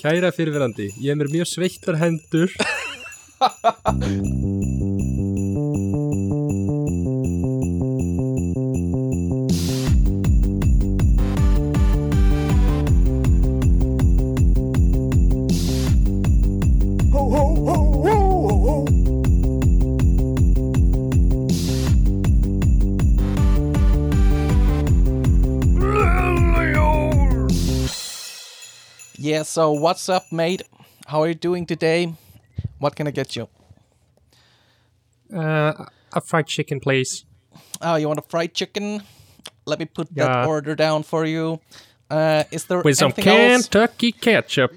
Kæra fyrirverandi, ég er mér mjög sveittar hendur Yeah, so what's up, mate? How are you doing today? What can I get you? uh, A fried chicken please Oh, you want a fried chicken? Let me put Yeah. that order down for you. Uh, is there With some anything else? Kentucky ketchup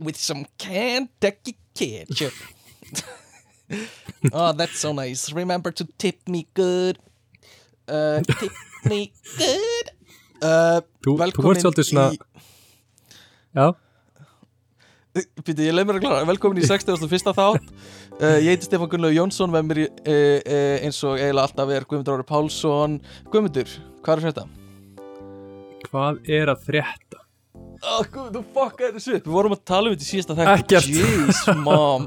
With some Kentucky ketchup. oh, that's so nice. Remember to tip me good. Uh, tip me good. Uh, Þú, þú velkomin ert svolítið svona Býtu, ég leið mér að klára. Velkomin í 61. þátt. Uh, ég heiti Stefán Gunnlaug Jónsson, með mér uh, uh, eins og eiginlega alltaf er Guðmundur Ári Pálsson. Guðmundur, hvað er þetta? hvað er að frétta? Oh, Guð, þú fuckaði þessu upp. Við vorum að tala um þetta í síðasta. Ekkert. Jeez, mom.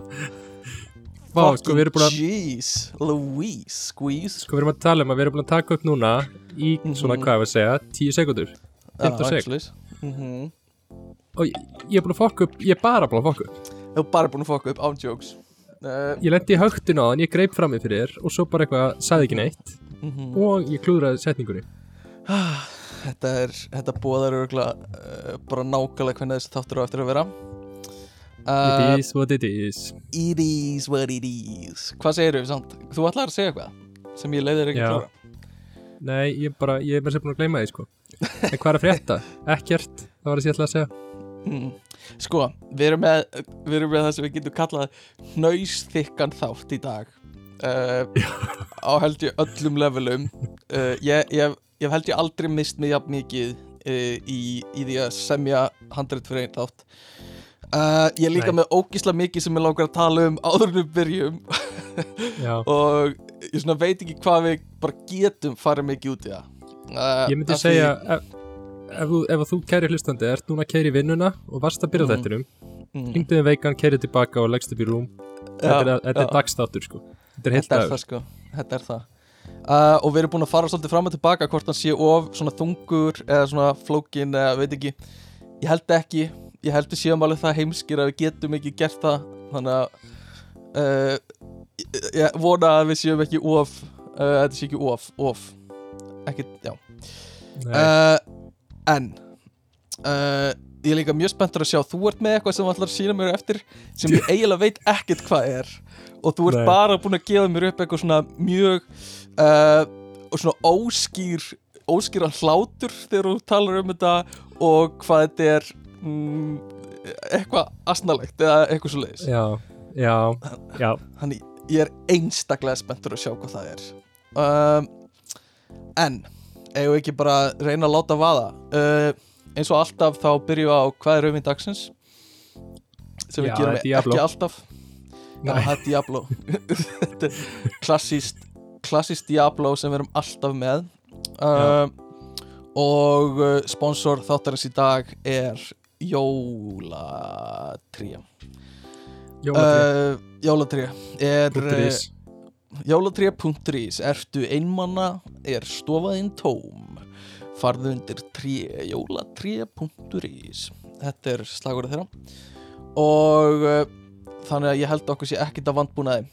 Vá, sko, að Jeez, Louise, squeeze. Sko, við erum að tala um að við erum búin að taka upp núna í svona, hvað er að segja, 10 sekundur 15 sek sek. Mm -hmm. Og ég, ég er búin að fokka upp, ég er bara búin að fokka upp Þú er bara búin að fokka upp, án jokes. Uh, Ég lendi í högtun á þann, ég greip fram í fyrir og svo bara eitthvað, sagði ekki neitt mhm. og ég klúðraði setningunni Þetta er, þetta bóðar örgulega uh, bara nákvæmlega hvernig þessi þáttur á eftir að vera. Uh, It is what it is It is what it is Hvað segir þú samt? Þú ætlar að segja eitthvað sem ég leiðir ekki klára Nei, ég bara, ég er bara sem búin að gleyma því, sko En hvað er að frétta? Ekkert, það var það sem ég ætlaði að segja mm. Sko, við erum, með, við erum með það sem við getum kallað hnausþykkan þátt í dag. Uh, á held ég öllum levelum. Uh, ég, ég, ég held ég aldrei mist mig jafn mikið uh, í, í því að semja handrið fyrir einn þátt. Ég er líka Nei. með ógísla mikið sem ég langar að tala um áður en við byrjum. Og ég veit ekki hvað við bara getum farið mikið út í það. Ég myndi því- segja ef, ef, ef þú kæri hlustandi ert núna að kæri vinnuna og varst að byrja mm. þettinum Mm. hringdu þið veikan, kæri tilbaka og leggst upp í rúm. Þetta er, þetta er dagstáttur, sko. Þetta er heilt Þetta það sko, þetta er það. Uh, Og við erum búin að fara svolítið fram og tilbaka Hvort hann sé of svona þungur Eða svona flókin eða veit ekki. Ég held ekki, ég held við séum alveg það heimskir Að við getum ekki gert það. Þannig að uh, ég- vona að við séum ekki of uh, Þetta sé ekki of, of. Ekki, já. Nei, uh, En uh, Ég er líka mjög spenntur að sjá Þú ert með eitthvað sem þú ætlar að sína mér eftir Sem ég eiginlega veit ekkert hvað er. Og þú ert Nei. bara búin að gefa mér upp Eitthvað svona mjög uh, Og svona óskýr Óskýran hlátur þegar þú talar um þetta Og hvað þetta er mm, Eitthvað asnalegt Eða eitthvað svo leiðis Já, já, já Þannig ég er einstaklega spenntur að sjá hvað það er. Um, En Eigum við ekki bara að reyna að láta vaða? Uh, Eins og alltaf þá byrjum við á hvað er auðvinn dagsins? Sem við Já, gerum Diablo. ekki alltaf. Já, Nei. það er Diablo. Klassíst Klassíst Diablo sem við erum alltaf með. Uh, Og uh, sponsor þáttarins í dag er Jólatría Jólatri, uh, Jólatría er Jólatría.is Ertu einmanna, er stofaðinn tóm? Farðu undir tré Jólatría.is Þetta er slagurinn þeirra. Og uh, þannig að ég held að okkur sé ekkert að vandbúnaði.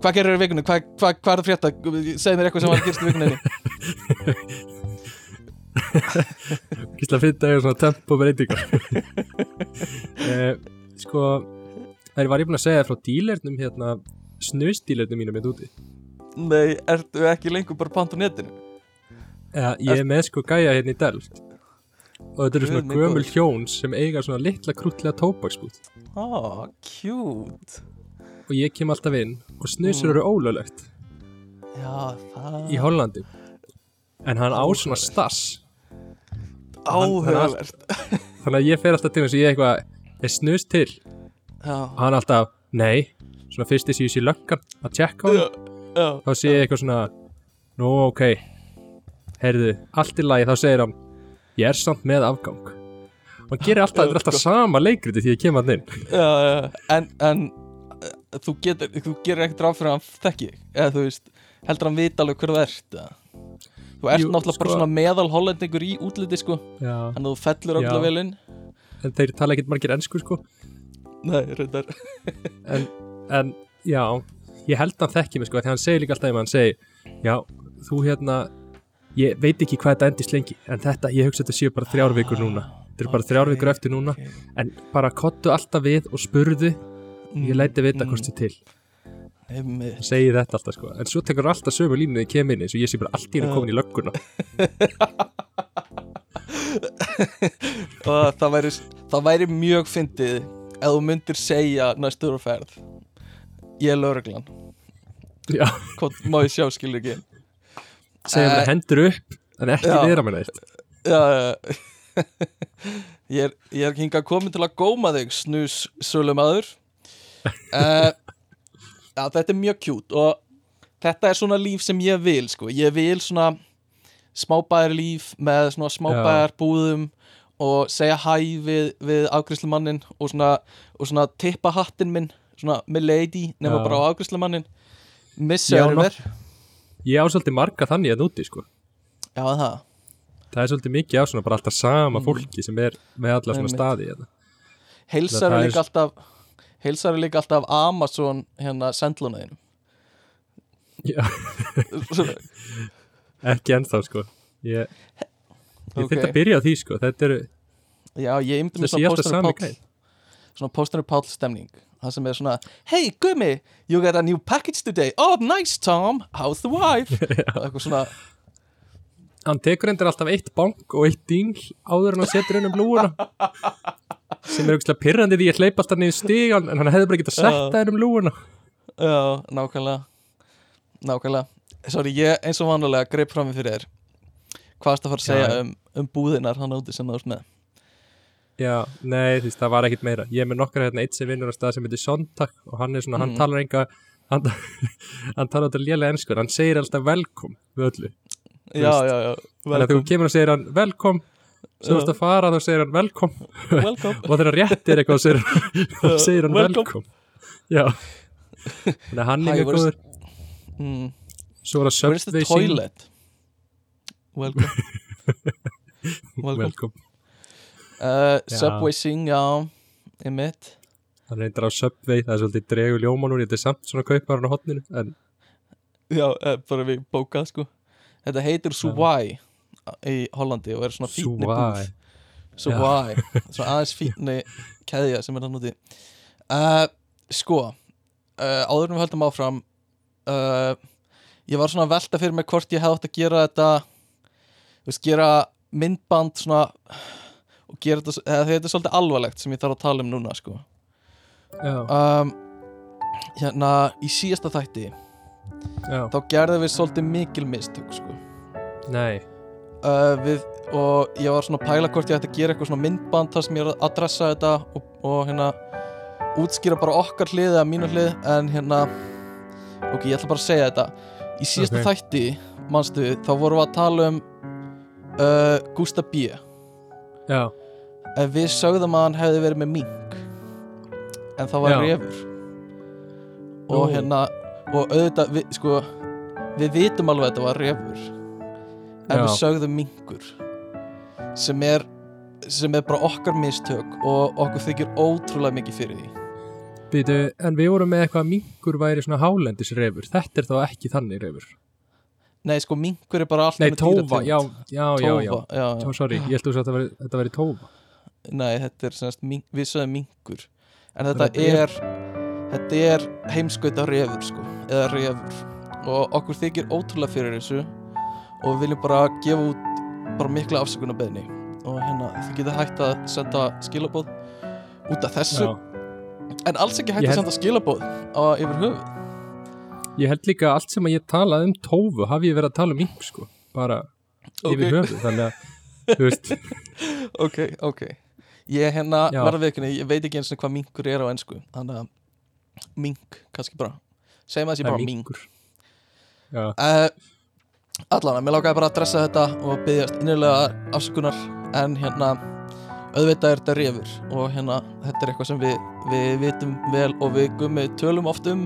Hvað gerir í vikunni? Hvað, hvað, hvað er það frétta? Segð mér eitthvað sem var að gerast í vikunni Gísla finna er svona tempo breytingar. Eh, Sko Það var ég búin að segja frá dílernum hérna snusdílernum mínum hérna úti Nei, ertu ekki lengur bara pant á netinu? ja, Ég er með sko gæja hérna í Delft. Og þetta eru svona gömul hjón sem eiga svona litla krútlega tóbaksbút Ah, cute. Og ég kem alltaf inn og snusur Mm. eru ólöglegt. Já, það í Hollandi. En hann á svona stass. Áhugavert þannig að ég fer alltaf til þess að ég eitthvað er snus til. Já, og hann alltaf, nei svona fyrst þess að ég sé löggan að tjekka á hann þá sé ég eitthvað svona nú ok. Heyrðu, allt í lagi. Þá segir hann ég er samt með afgang. Maður gerir alltaf, þetta er alltaf sama leikriti því að kemur hann inn. Já, já, en, en uh, þú getur, þú gerir ekkert ráð fyrir að hann þekki eða þú veist heldur hann vita alveg hver þú ert eða? þú ert Jú, náttúrulega bara sko- svona meðal hollendingur í útliti sko, já, en þú fellur Já. okkur vel inn. En þeir tala ekkert margir ennsku sko. Nei, reyndar. En, en já, ég held að hann þekki mig sko því hann segir líka alltaf hann segir já, þú hérna ég veit ekki hvað þetta endist lengi en þetta, ég hugsa þetta séu bara þrjár vikur núna. Þetta eru bara þrjár vikur eftir núna. en bara kottu alltaf við og spurðu ég læti vita Mm, hvort þið til. Einmitt. hann segir þetta alltaf sko. En svo tekur alltaf sömu línu þegar ég kem inn eins og ég sé bara allt í henni komin í lögguna. Og það væri, það væri mjög fyndið ef þú myndir segja næstur á ferð ég er Hvað- má ég sjá skilur ekki? Segja Eh, hann hendur upp en ekki já. vera já, já. ég er, ég er hingað komin til að góma þig snus sölumæður uh, já, þetta er mjög kjút og þetta er svona líf sem ég vil sko. ég vil svona smábæðar líf með svona smábæðar búðum og segja hæ við, við afgriðslumannin og svona, og svona tippa hattinn minn svona með lady nema Já. bara á afgriðslumannin missa Já, örver ég á svolítið marga þannig að núti sko. Já það? Það er svolítið mikið á svona bara alltaf sama Mm. fólki sem er með alla svona staði hérna. heilsar er líka alltaf heilsar er líka alltaf Amazon hérna sendlunaðinu Já. ekki ennþá sko. Ég, ég Ok. þurfti að byrja á því sko. Þetta eru, já ég ymdi mér svona sami pál svona póstur pál stemning það sem er svona hey gummi you got a new package today. Oh nice Tom. How's the wife? Eitthvað svona. Hann tekur endur alltaf eitt bank og eitt ding áður en hann setur inn um lúuna sem er auðvitað pyrrandi því að hleypa alltaf niður stígan en hann hefði bara getað sett Já. það inn um lúuna já nákvæmlega. Nákvæmlega. Sorry ég eins og vanlega greip fram í fyrir þér. Hvað erst að fara að segja um, um búðinar hann úti sem það er með já, nei, veist, það var ekkit meira. Ég er með nokkra hérna eitt sem vinnur á stað sem heitir Sontak og hann er svona, hann Mm. talar enga hann, hann talar þetta lélega ennskur hann segir alltaf velkom við öllu já já já þannig að þú kemur og segir hann velkom Já. þú ert að fara þá segir hann velkom. Og þegar rétt er eitthvað segir, þá segir hann velkom. Já. Þannig að hann er where's- góður. Mm. svo er það Subway Sing- toilet? Welcome. Welcome. Velkom Uh. Subway Sing, já Einmitt. Hann reyndar á Subway það er svolítið dregur ljóman úr þetta er samt svona kaupar hann á hotninu en Já, uh, bara við bókað sko. Þetta heitir Suwai í Hollandi og er svona Suwai. búð. Suwai, svona aðeins fínni keðja sem er hann úti. Uh, Sko uh, áður en við höldum áfram ég var svona velta fyrir mig hvort ég hefði átt að gera þetta veist, gera myndband svona og gera þetta, eða þetta er svolítið alvarlegt sem ég þarf að tala um núna sko. Um, hérna í síðasta þætti já, þá gerðum við svolítið mikil mistök sko. nei. Uh, við, og ég var svona pæla hvort ég ætti að gera eitthvað svona myndband þar sem ég er að adressa þetta og, og hérna útskýra bara okkar hlið eða mínu hlið en hérna ok, ég ætla bara að segja þetta. Í síðasta Ok. þætti, manstu, þá vorum við að tala um uh, Gústa B. Já, en við sögðum að hann hefði verið með mink en það var refur. Og Nú. hérna og auðvitað, við, sko við vitum alveg að þetta var refur. En Já. við sögðum minkur sem er sem er bara okkar mistök og okkur þykir ótrúlega mikið fyrir því. Býtu, en við vorum með eitthvað að minkur væri svona hálendisrefur. Þetta er þá ekki þannig refur. Nei, sko minkur er bara allt nei, tófa, já, já, já, já. Já, sorry, ég held að þetta væri tófa Nei, þetta er semst, mink, við sögum minkur. En þetta er- Þetta er heimskauta refur sko Eða refur Og okkur þykir ótrúlega fyrir þessu Og við viljum bara gefa út Bara mikla afsökunarbeðni Og hérna, þið getið hægt að senda skilabóð Út af þessu. Já. En alls ekki hægt Ég að held- senda skilabóð Á yfir höfuð. Ég held líka að allt sem að ég talaði um tófu hafi ég verið að tala um mink sko bara yfir Ok. höfuð þannig að veist, Ok, ok Ég hérna, verða viðkynni Ég veit ekki eins og hvað minkur er á ensku Þannig að Mink, kannski bara Segjum að það sé bara já, uh, Allan, mér lákaði bara að dressa þetta og byggjast innilega afsökunar en hérna auðvitað er þetta refur og hérna þetta er eitthvað sem við, við vitum vel og við gummi tölum oft um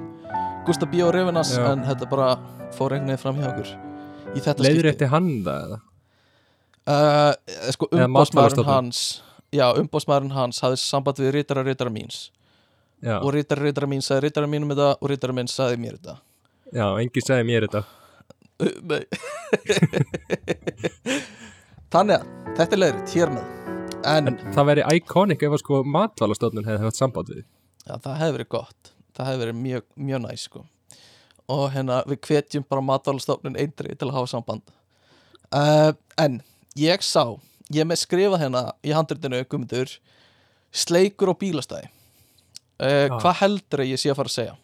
Gustaf B. og refunas Já. en þetta bara fór einhvern veginn fram hjá okkur í þetta skipti eftir hann það eða? uh, sko Matvælastofnun. hans já, umbóðsmaðurinn hans hafði samband við rítara rítara míns. Já, og rítara rítara mín sagði rítara mínum þetta og rítara minn sagði mér þetta. Já, enginn sagði mér þetta. Uh, Nei. Þannig að þetta er leiðritt hér með. En, En það væri iconic ef að sko matvælastofnun hefði haft samband við já, það hefði verið gott. Það hefði verið mjög, mjög næs sko. Og hérna við hvetjum bara matvælastofnun eindri til að hafa samband. Uh, En ég sá Ég er með skrifað hérna í handritinu Guðmundur Sleikur og bílastæði. Uh, Já. Hvað heldur ég sé að fara að segja?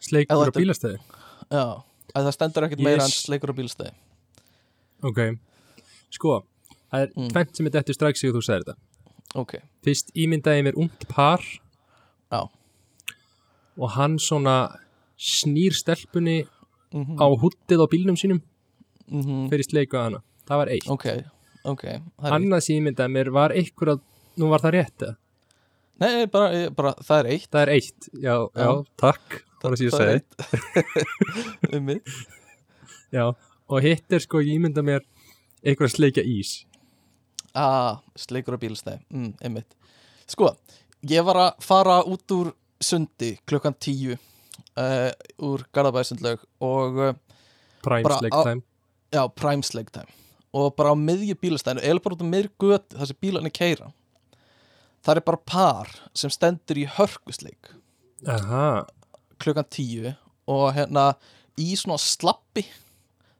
Sleikur og bílastæði? Já, að það stendur ekkert Ég meira en sleikur og bílastæði. Ok, sko Það er Mm. tvennt sem er dettur strax þegar þú segir þetta. Ok, Fyrst ímyndaði mér ungt par. Já. Og hann svona snýr stelpunni mm á húttið á bílnum sínum -hmm. fyrir sleiku að hana Það var eitt. Ok, ok það er Annað sem ég ímyndaði mér var einhver að Nú var það rétt eða? Nei, bara, bara, það er eitt. Það er eitt, já, já, Já. takk Það var það sem ég segi. eitt. Um mig Já, og hitt er sko, ég ímynda mér einhver að sleikja ís. Ah, sleikur á bílstæði mm, einmitt Sko, ég var að fara út úr sundi klukkan tíu uh, úr Garðabæðsundlaug og uh, Prime sleik time. Já, prime sleik time og bara á miðju bílastæðinu eða bara út á miðju götu þar sem bílarnir keira það er bara par sem stendur í hörkusleik. Aha, klukkan tíu og hérna í svona slappi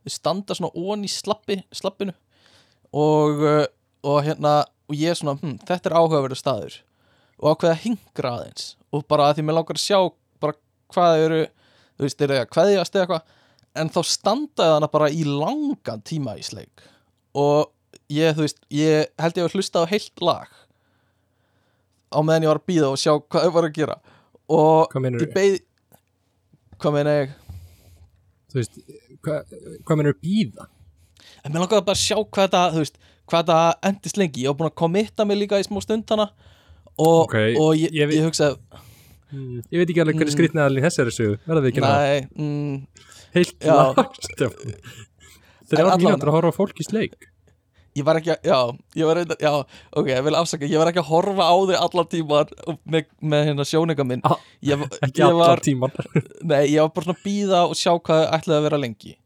þau standa svona ón í slappi slappinu og, uh, og hérna og ég er svona, hm, þetta er áhugaverður staður. Og ákveða að hingra aðeins og bara að því mér langar að sjá bara hvað þau eru, þú veist, er það að kveðjast eða eitthvað, en þá standaði hana bara í langan tíma í sleik og ég, þú veist, ég held ég að hlusta á heilt lag á meðan ég var að býða og sjá hvað þau var að gera. Og ég beið hvað meina ég? Þú veist, hvað, hvað meinur býða? en mér langaði bara að sjá hvað þetta þú veist, hvað þetta endist lengi. Ég var búin að kommitta mig líka í smá stundana og, Ok, og ég, ég ég, hugsaði Hmm. Ég veit ekki alveg hvernig Mm. í þessari sögu. Verða við ekki ná nei, mm, Heilt lag Allavega- mínútur að horfa fólk í sleik. Ég var ekki að já, ég var reyndar, já, ok, ég vil afsaka ég var ekki að horfa á þig allan tíman með, með hérna sjóninga minn. Ah, ég, Ekki ég var, tíman nei, ég var bara svona að býða og sjá hvað ætlaði að vera lengi.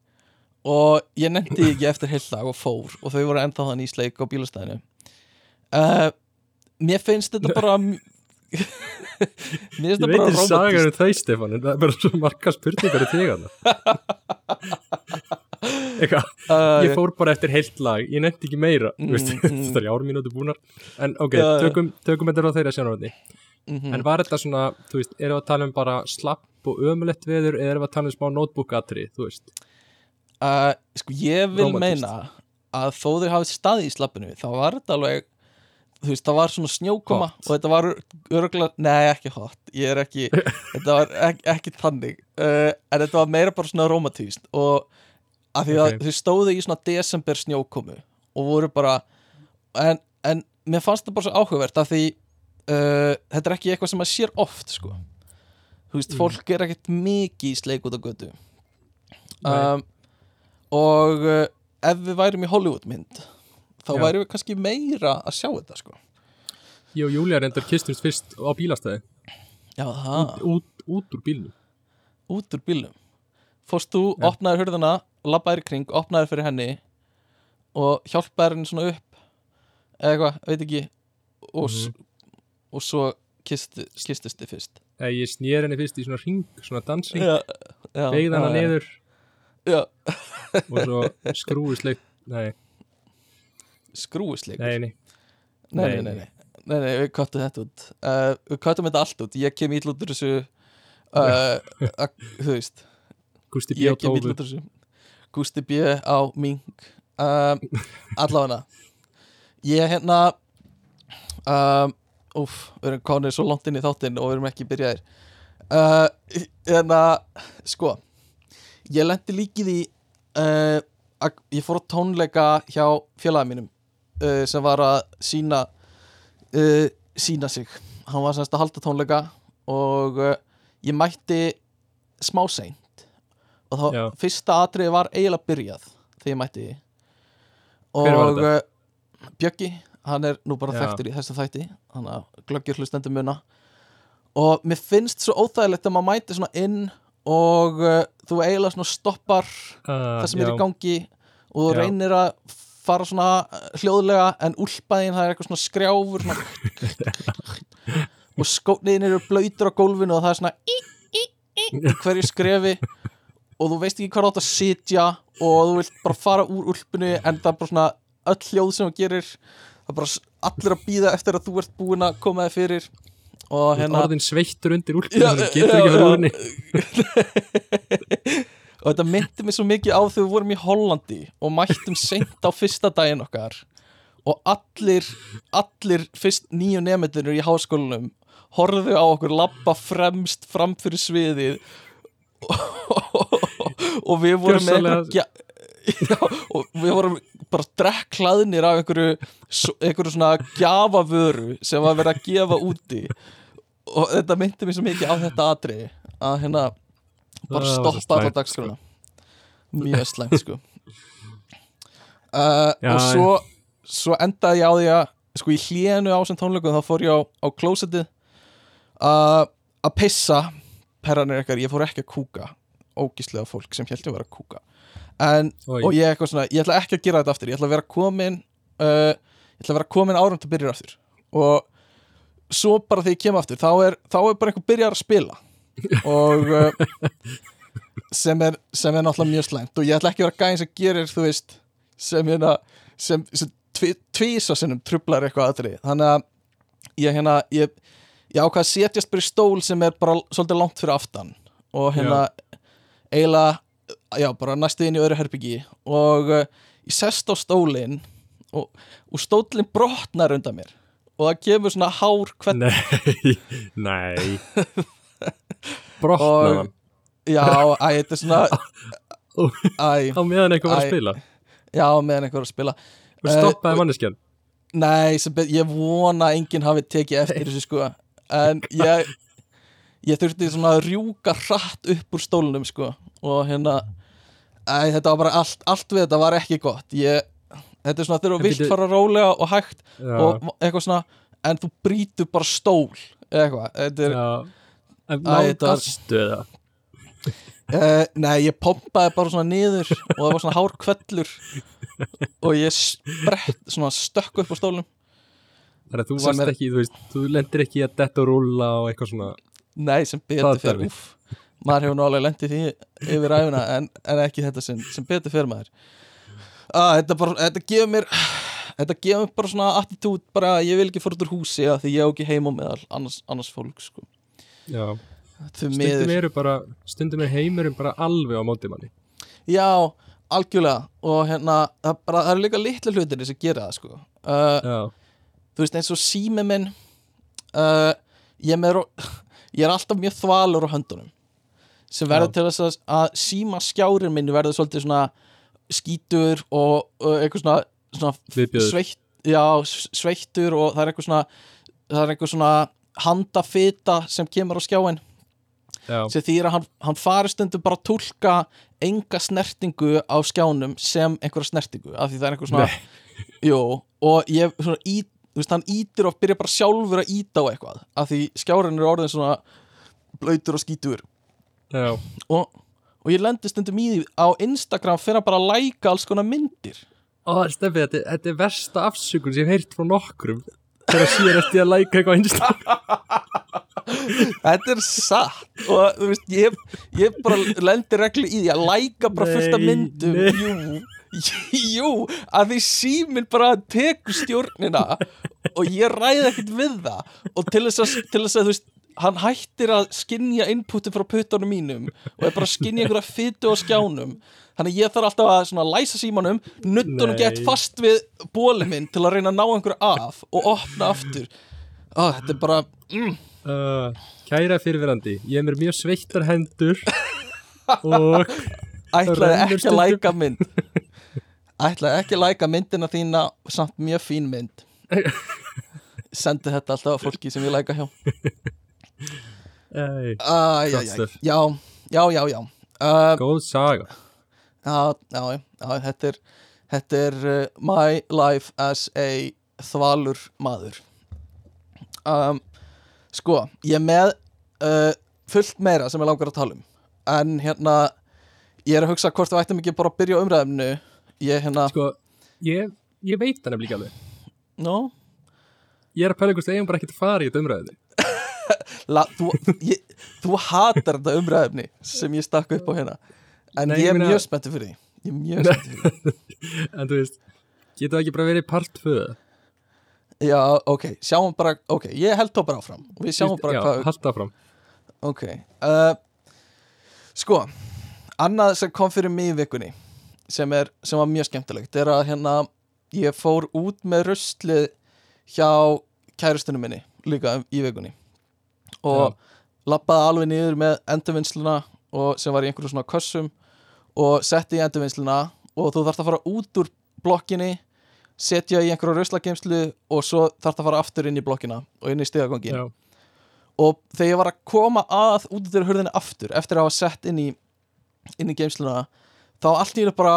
Og ég nefndi ekki eftir heilt lag og fór og þau voru ennþá þannig í sleik á bílastæðinu. Uh, mér finnst þetta bara mér finnst Ég þetta veit bara þér sagar romantist um þau Stefán En það er bara svo marga spurningar í þig hana Eitthvað uh, Ég fór bara eftir heilt lag, ég nefndi ekki meira Mm, mm, mm. Það er ári mínúti búnar En ok, já. tökum, tökum þetta á þeirra sjónarvændi mhm. En var þetta svona, þú veist, erum við að tala um bara slapp og ömulett veður eða erum við að tala um smá notebook-atri, þú veist uh, sko ég vil Rómantískt. meina að þó þeir hafið staði í slappinu þá var þetta alveg þú veist, það var svona snjókoma Hot. og þetta var örgulega, nei ekki hot ég er ekki, þetta var ekki, ekki þannig uh, en þetta var meira bara svona romantíst og að því að Ok. þau stóðu í svona desember snjókomu og voru bara en, en mér fannst það bara svo áhugavert að því uh, þetta er ekki eitthvað sem að sér oft sko þú veist, Mm. fólk er ekkert mikið í sleik út á götu um, og uh, ef við værum í Hollywood mynd þá Já. værum við kannski meira að sjá þetta sko Ég og Júlia reyndar kistumst fyrst á bílastæði já, það, út, út úr bílnum út úr bílnum fórst þú, Já. opnaðir hurðina labbaðir kring, opnaðir fyrir henni og hjálpaðir henni svona upp eða eitthvað, veit ekki og, mm og svo kistu, kistust þið fyrst. Eða ég snýr henni fyrst í svona ring, svona dansring hana já, niður já, og svo skrúisleik Nei, skrúisleik nei, nei. Nei, nei, nei, nei, nei, við kottum þetta út. Uh, við kottum þetta allt út, ég kem ítl út úr þessu uh, þú veist. Ég kem Tófu. út úr þessu Gusti B á Ming um, allavega. Ég hérna um, úf, við erum konið svo langt inn í þáttinn og við erum ekki byrjaðir. Uh, hérna sko ég lendi líkið í uh, að ég fór á tónleika hjá félagum mínum uh, sem var að sína uh, sína sig. Hann var semst að halda tónleika og uh, ég mætti smá seint og þá Já. fyrsta atriði var eiginlega byrjað þegar ég mætti og uh, Bjöggi, hann er nú bara Já. þekktur í þessu þætti hann glöggjur hlustendur muna og mér finnst svo óþægilegt að maður mæti svona inn og uh, þú eiginlega svona stoppar uh, það sem er í gangi og þú Já. reynir að fara svona uh, hljóðlega en úlpaðin það er eitthvað svona skrjáfur svona og skótniðin eru blöytur á gólfinu og það er svona í, í, í hverju skrefi og þú veist ekki hvað átt að sitja og þú vilt bara fara úr úlpinu en það er bara svona öll hljóð sem þú gerir það er bara allir að býða eftir að þú ert búin að koma þig fyrir og hérna, orðin sveittur undir Já, þannig getur ekki verið já. úrni og þetta myndi mig svo mikið á þegar við vorum í Hollandi og mættum seint á fyrsta daginn okkar og allir allir fyrst nýju nefndinur í háskólanum horfðu á okkur labba fremst fram fyrir sviðið og við vorum með gja- Já, og við vorum bara drekklaðnir af einhverju, einhverju svona gjafavöru sem var verið að gefa úti. Og þetta myndi mér svo mikið á þetta atriði að hérna bara svo stoppa slæmt, alla dagskrona mjög slæmt sko. Uh, Já, og svo, svo endaði ég á því að sko í hlénu á sem tónleikum þá fór ég á, á klósetið uh, að pissa perranir ekkert, ég fór ekki að kúka. Ógíslega fólk sem held ég að vera að kúka. En, og ég eitthvað svona, ég ætla ekki að gera þetta aftur. Ég ætla að vera komin uh, ég ætla að vera komin árum til byrjar aftur. Og svo bara þegar ég kem aftur þá er, þá er bara einhver byrjar að spila. Og uh, sem, er, sem er náttúrulega mjög slæmt. Og ég ætla ekki að vera gæðin sem gerir þú veist sem hérna sem, sem tvísa sinnum trublar eitthvað aðrið þannig að ég hérna ég, ég ákvað að setjast bara í stól sem er bara svolítið langt fyrir aftan og hérna eiginlega já, bara næstu inn í öðru herbyggi og uh, ég sest á stólinn og, og stólinn brotnar undan mér og það kemur svona hár hvern Nei, nei. Brotnaðan já, æ, þetta er svona æ, Á meðan eitthvað var að spila? Já, meðan einhver er að spila. Eh, stoppaði manneskjan? Nei, sem, bet- ég vona að enginn hafi tekið eftir þessu sko En ég Ég þurfti svona að rjúka hratt upp úr stólunum sko. Og hérna Æ, þetta var bara allt, allt við þetta var ekki gott. Ég, Þetta er svona þú vilt fara rólega og hægt Já, Og eitthvað svona En þú brýtur bara stól eða Eitthvað. Þetta er, En nágastu það uh, Nei, ég pompaði bara svona niður Og það var svona hár kvellur Og ég sprett Svona stökk upp á stólunum Þannig að þú varst er- ekki, þú veist, þú lendir ekki að detta og rúlla og eitthvað svona. Nei, sem betur fyrir úff, maður hefur nálega lendið því yfir æfina en, en ekki þetta sem, sem betur fyrir maður. Ah, þetta, bara, þetta gefur mér þetta gefur mér bara svona attitút bara ég vil ekki fór út úr húsi að því ég á ekki heim á meðal annars, annars fólk sko. Já, stundum eru bara stundum er heimurinn bara alveg á móti manni. Já, algjörlega. Og hérna, það, bara, það eru líka litlu hlutir sem gera það sko. uh, Já, þú veist eins og sími minn uh, ég, er ég er alltaf mjög þvalur á höndunum sem verður til þess að, að síma skjárin minn verður svolítið svona skítur og, og eitthvað svona, svona sveitt, já, sveittur og það er eitthvað svona það er eitthvað svona handafita sem kemur á skjáin já, sem þýr að hann, hann fari stundum bara að túlka enga snertingu á skjánum sem einhverja snertingu af því það er einhver svona jú, og ég svona ít, þú veist, hann ítir og byrja bara sjálfur að íta á eitthvað af því skjárin er orðin svona blöytur og skítur og, og ég lendi stundum í því á Instagram fyrir að bara læka alls konar myndir. Ó, Steffi, þetta, þetta er versta afsökun sem ég hef heyrt frá nokkrum þegar síðan eftir að læka eitthvað á Insta. Þetta er satt. Og þú veist, ég, ég bara lendi reglu í því að læka bara fullt af myndum. nei. jú, jú, að því síminn bara tekur stjórnina og ég ræði ekkert við það. Og til þess að, til þess að þú veist hann hættir að skinja inputi frá puttunum mínum og er bara að skinja einhverja fytu á skjánum. Þannig að ég þarf alltaf að svona læsa símanum nuttunum gett fast við bóli minn til að reyna að ná einhverju af og opna aftur. Ó, þetta er bara mm, uh, Kæra fyrirverandi, ég er mér mjög sveittar hendur og ætlaði ekki að læka mynd ætla ekki að læka myndina þína samt mjög fín mynd. Sendi þetta alltaf á fólki sem ég læka hjá. Ei, Æ, já, já, já, já, já, já. Uh, Góð saga. Já, já, já, þetta er þetta er uh, my life as a þvalur maður. Um, Sko, ég er með uh, fullt meira sem ég langar að tala um. En hérna ég er að hugsa hvort við ættum ekki bara að byrja á umræðumnu ég hérna, Sko, ég, ég veit það nefnilega alveg. No Ég er að pæla það eigum bara ekki að fara í þetta umræði La, þú, ég, þú hatar þetta umræðumni sem ég stakk upp á hérna. En Nei, ég er mjög spenntur fyrir því. Ég er mjög spenntur fyrir því. En þú veist, getur það ekki bara verið part 2 Já, ok, sjáum bara, ok, ég held þá bara áfram. Og við sjáum bara Já, hvað halda fram Ok uh, Sko Annað sem kom fyrir mig í vikunni sem, er, sem var mjög skemmtilegt er að hérna ég fór út með ruslið hjá kærustunum minni líka í vikunni. Og lappaði alveg niður með endurvinnsluna og sem var í einhverju svona kössum og setti í endurvinnsluna og þú þarft að fara út úr blokkinni setja í einhverju ruslageimslu og svo þarft að fara aftur inn í blokkina og inn í stigagangin Já, og þegar ég var að koma að út úr hurðinni aftur eftir að hafa sett inn í inn í geimsluna þá allt í einu bara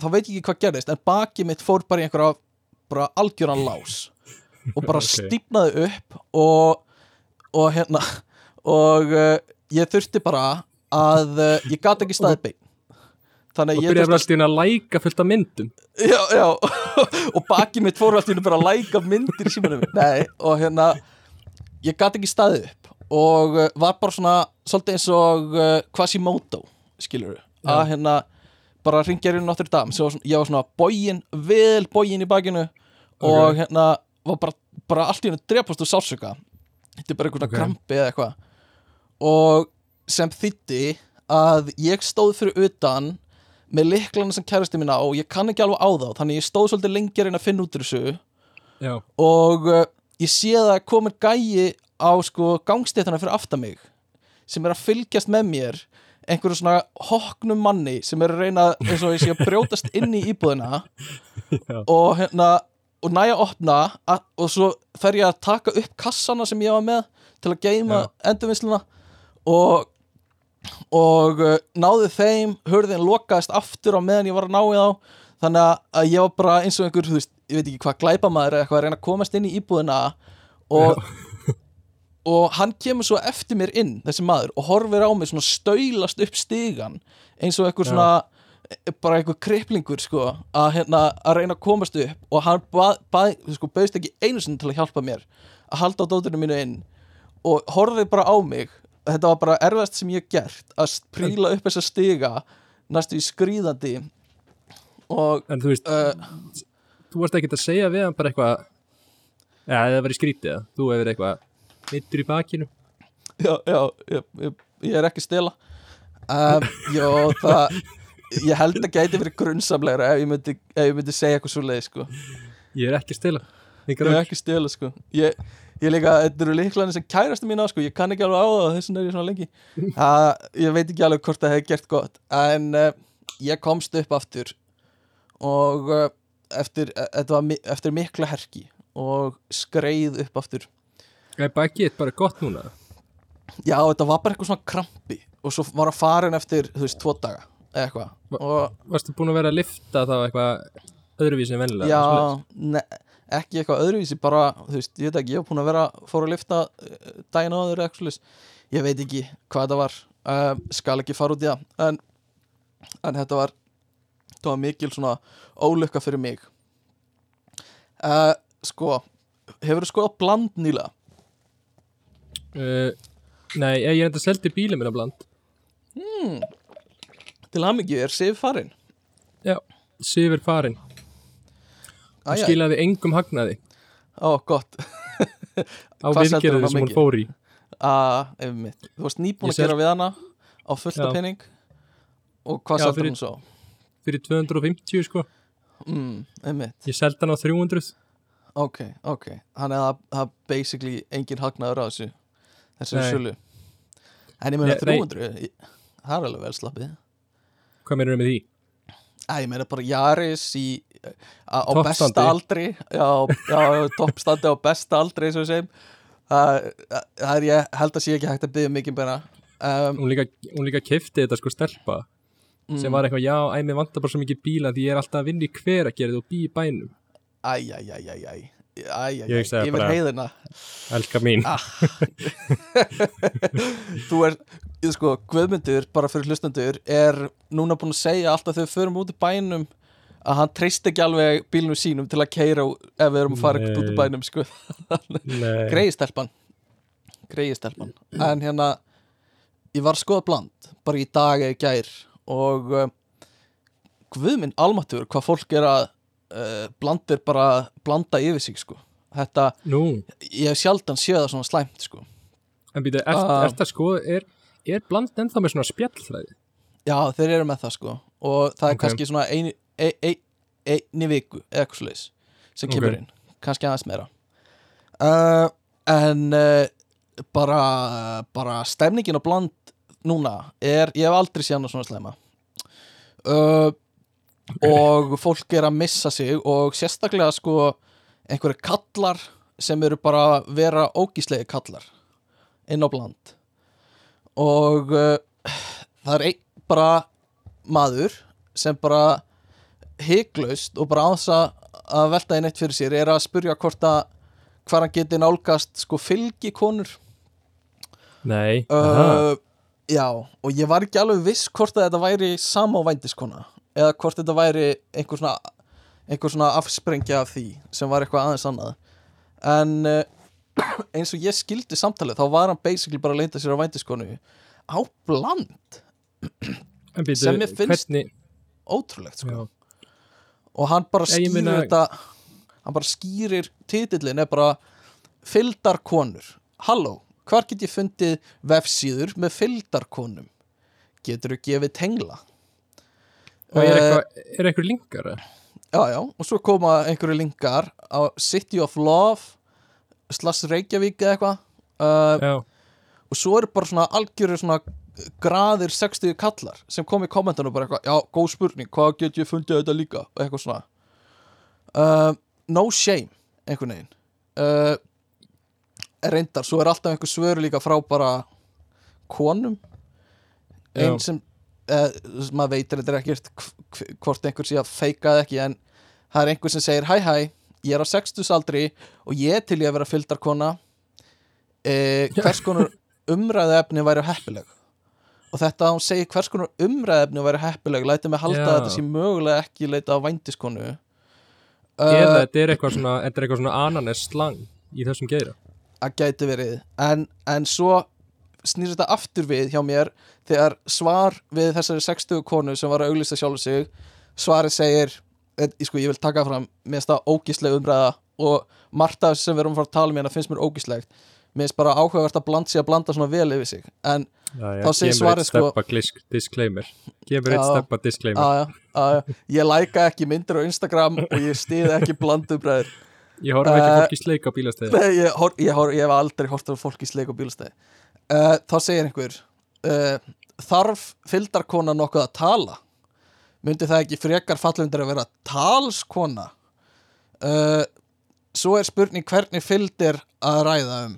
þá veit ég ekki hvað gerðist en baki mitt fór bara í einhverja bara algjöran lás. Og bara Ok. stífnaði upp og, og hérna og uh, ég þurfti bara að uh, ég gat ekki staðið bein þannig og að ég byrjaði bara þurfti allt í einu að læka fullt af myndum. Já, já, og baki mitt fór allt í einu bara að læka myndir Nei, og hérna ég gat ekki staðið upp. Og uh, var bara svona svolítið eins og Quasimodo, skilur Já. að hérna bara ringja í Notre Dame svona, ég var svona bógin, vel bógin í bakinu og Ok. hérna var bara, bara allt í einu drepast úr sálsöka þetta er bara einhvern Ok. krampi eða eitthvað og sem þýtti að ég stóð fyrir utan með liklana sem kæristi mína og ég kann ekki alveg á þá þannig ég stóð svolítið lengi að finna út úr þessu Já, og uh, ég sé það að komin gæi á sko gangstéttana fyrir aftan mig sem er að fylgjast með mér einhverju svona hoknum manni sem er að reyna eins og ég sé að brjótast inn í íbúðina Já. og hérna og næja að opna að, og svo fer ég að taka upp kassana sem ég var með til að geima endurvinnsluna og og uh, náði þeim hörðin lokaðist aftur á meðan ég var að ná í þá. Þannig að- ég var bara eins og einhver þú veist, ég veit ekki hvað glæpamaður eða eitthvað að reyna að komast inn í íbúðina og, og hann kemur svo eftir mér inn þessi maður og horfir á mig svona staulast upp stigan eins og Já. svona e, bara einhver kriplingur sko að, hérna, að reyna að komast upp. Og hann bað, bað, sko, bauðst ekki einu sinni til að hjálpa mér að halda á dótinu mínu inn. Og horfði bara á mig þetta var bara erfast sem ég gert að príla upp þessa stiga næstu í skrýðandi og en þú veist, uh, þú varst ekkert að segja við hann bara eitthvað Já, það var í skrítið eða? Þú hefur eitthvað mittur í bakinu já, já, ég, ég, ég er ekki að stela um, já, það ég held að gæti verið grunnsamlegra ef ég myndi, ef ég myndi segja eitthvað svo leið sko. Ég er ekki að stela ég er ekki að stela sko. ég, ég líka, þetta eru líklanir sem kærastu mín á sko. ég kann ekki alveg á það þess vegna er ég svona lengi uh, ég veit ekki alveg hvort það hefði gert gott en uh, ég komst upp aftur og uh, eftir, var mi eftir mikla herki og skreið upp aftur Er bakið bara gott núna? Já, þetta var bara eitthvað svona krampi og svo var að farin eftir, þú veist, tvo daga eða eitthvað og Varstu búin að vera að lifta þá eitthvað öðruvísi en vennilega? já, ne, ekki eitthvað öðruvísi bara, þú veist, ég veit ekki, ég var búin að vera fór að lifta eh, daginn áður eða eitthvað svoleiðis. ég veit ekki hvað þetta var uh, skal ekki fara út í það en, en þetta var þetta var mikil svona ólukka fyrir mig uh, sko hefur þú skoðað bland nýlega? Uh, nei, ég er enda seldi bílið minna bland. Til hamingju er Sif farin Já, Sifur farin Hún Æja, skilaði engum hagnaði. Ó, gott. Á á sem hún fór í. Að, einmitt, þú varst nýbúin að gera við hana á fullta Já. pening. Og hvað seldur hún svo? fyrir 250 sko. Mm, Ég seldi hann á 300 ok, ok. Hann er það, það basically engin hagnaður á þessu þessu Nei. sölu en ég meina Nei, nei. 300 ég- það er alveg vel slappið Hvað meður með því? Æ, ég meina bara Jaris í á Toppstandi. besta aldri já, já, toppstandi á besta aldri við segjum það, það er ég held að sé ekki hægt að byggja mikið bara um, hún líka, líka kefti þetta sko stelpa mm. sem var eitthvað, já, æ, mér vantar bara svo mikið bíla því ég er alltaf að vinna í hver að gera og bý í bænum æ, æ, æ, æ, æ, æ, æ, æ, Ég sagði yfir heiðina elka mín. Ah. þú er, sko, Guðmundur bara fyrir hlustendur, er núna búin að segja alltaf þegar við förum út í bænum að hann treyst ekki alveg bílnum sínum til að keira ef við erum að fara út í bænum sko. Greiði stelpan. Greiði stelpan. En hérna, ég var skoða bland bara í dag eða gær og uh, Guðminn almatur hvað fólk er að uh, blandir bara blanda yfir sig sko. þetta, Nú, ég hef sjaldan séð það svona slæmt sko. en býta, eftir, að sko er, er bland ennþá með svona spjallfræði Já, þeir eru með það sko og það er Ok. kannski svona eini, ein, ein, einni viku eða eitthvað svoleiðis sem kemur Ok. inn, kannski aðeins meira uh, en uh, bara, bara stemningin á bland núna er, ég hef aldrei séð hana svona slæma uh, og fólk er að missa sig og sérstaklega sko einhverju kallar sem eru bara að vera ógíslegi kallar inn á bland. Og uh, það er einn bara maður sem bara hyglaust og bara áðs að velta einn eitt fyrir sér er að spurja hvort að hvað hann geti nálgast sko fylgi konur Nei, uh, já og ég var ekki alveg viss hvort að þetta væri sama á vændiskona eða hvort þetta væri einhver svona einhver svona afsprengja af því sem var eitthvað aðeins annað. En uh, eins og ég skildi samtalið þá var hann basically bara að leita sér á vændiskonu á bland. En býta, sem mér finnst- hvernig ótrúlegt sko. Og hann bara ég skýrir meina- þetta hann bara skýrir titillin er bara fylgdarkonur. Halló, hvar get ég fundið vefsíður með fylgdarkonum? Getur þú gefið tengla og er Eh, eitthvað, eitthvað linkar já já, og svo koma einhverju linkar á City of Love slash Reykjavík eða eitthvað. Uh, og svo eru bara svona algjöru svona graðir 60 kallar sem kom í kommentunum bara eitthvað, já, góð spurning, hvað get ég fundið þetta líka? Eitthvað svona. Uh, no shame einhvern veginn. Uh, reyndar, svo er alltaf einhver svöru líka frá bara konum. Einn sem uh, maður veitir þetta er ekkert hv- hv- hvort einhver sé að feika það ekki en það er einhver sem segir hæ hæ, ég er á 60 aldri og ég til ég að vera fylgdarkona eh, hvers konar umræðuefni væri heppileg? Og þetta að hún segir hvers konar umræðuefni væri heppileg? Læti mig halda Já. að þetta sé mögulega ekki leita á vændiskonu eða uh, þetta er eitthvað svona eitthvað svona ananes slang í þessum geira. að gæti verið. En, en svo snýr þetta aftur við hjá mér þegar svar við þessari 60 konu sem var að auglýsta sjálfur sig svarið segir eh, sko, ég vil taka fram, mér finnst það ógísleg umræða og þessu sem við erum að fara að tala um hérna finnst mér ógíslegt mér finnst bara áhugavert að blanda sig að blanda svona vel yfir sig. En já, já, Þá segir svarið, sko- disclaimer. Gefur eitt Já. steppa disclaimer. Aðja, ég læka ekki myndir á Instagram og ég stiði ekki blandumræður ég horf ekki Eh, fólk í sleik á bílastæði. Nei, ég, ég, ég hef aldrei á fólk í sleik og bílastæði uh, Þá segir einhver uh, Þarf fylgdarkona nokkuð að tala? Myndi það ekki frekar fallundir að vera talskona? Uh, svo er spurning hvernig fylgd er að ræða um.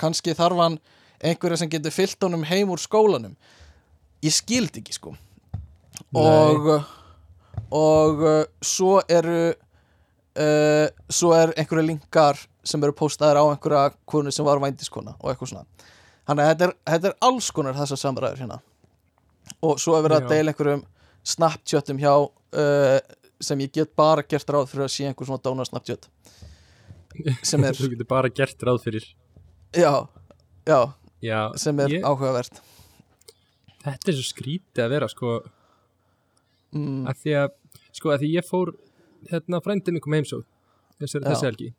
Kanski þarf hann einhverja sem getur fyllt honum heim úr skólanum. Ég skildi ekki sko. Og Og uh, svo eru svo er einhverju linkar sem eru postaðir á einhverja konu sem var vændiskona og eitthvað svona þannig að þetta er, þetta er alls konar þessar samræður hérna. Og svo er verið að deila einhverjum snapchatum hjá uh, sem ég get bara gert ráð fyrir að sé einhver svona dónar snapchat. Sem er, þú getur bara gert ráð fyrir. Já, já. Já, sem er ég, áhugavert. Þetta er svo skrítið að vera sko. Mm, að því að sko að því ég fór hérna frændin ykkur með heimsóð þessi helgi.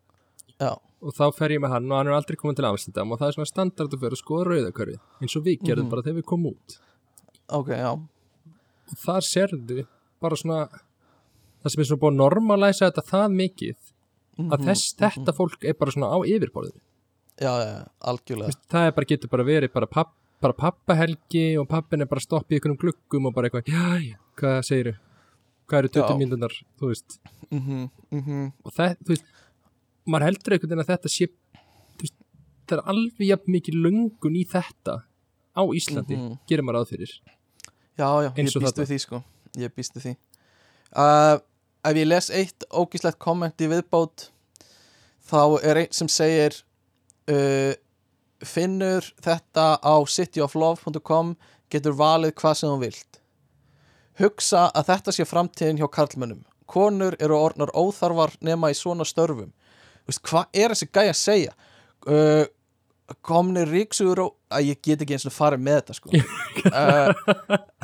Já, og þá fer ég með hann og hann er aldrei komin til Amsterdam og það er svona standard að fyrir að skoða rauðakörfið eins og við gerðum Mhm. bara þegar við komum út. Ok, já. Og þar sérðu bara svona það sem er svona búið að normalæsa þetta það mikið að Mhm, þess, þetta fólk er bara svona á yfirborðinu. Já, já, algjörlega. Vist, það er bara, getur bara verið bara, papp, bara pappahelgi og pappin er bara stopp í einhvernum gluggum og bara eitthvað, já, já, hvað segiru hvað eru 20 Já. mínúnar, þú veist? Mhm, mhm. Og það, þú veist, maður heldur einhvern veginn að þetta sé það er alveg jafn mikið löngun í þetta á Íslandi, Mhm. gerir maður ráð fyrir. Já, já, ég og býst þetta. því sko. Ég býst við því. Uh, Ef ég les eitt ógíslegt komment í viðbót þá er einn sem segir uh, finnur þetta á cityoflove.com getur valið hvað sem þú vilt. Hugsa að þetta sé framtíðin hjá karlmönnum. Konur eru orðnar óþarfar nema í svona störfum veist, hvað er þessi gæja að segja? Uh, komnir ríksugur og að ég get ekki eins og farið með þetta sko. Uh,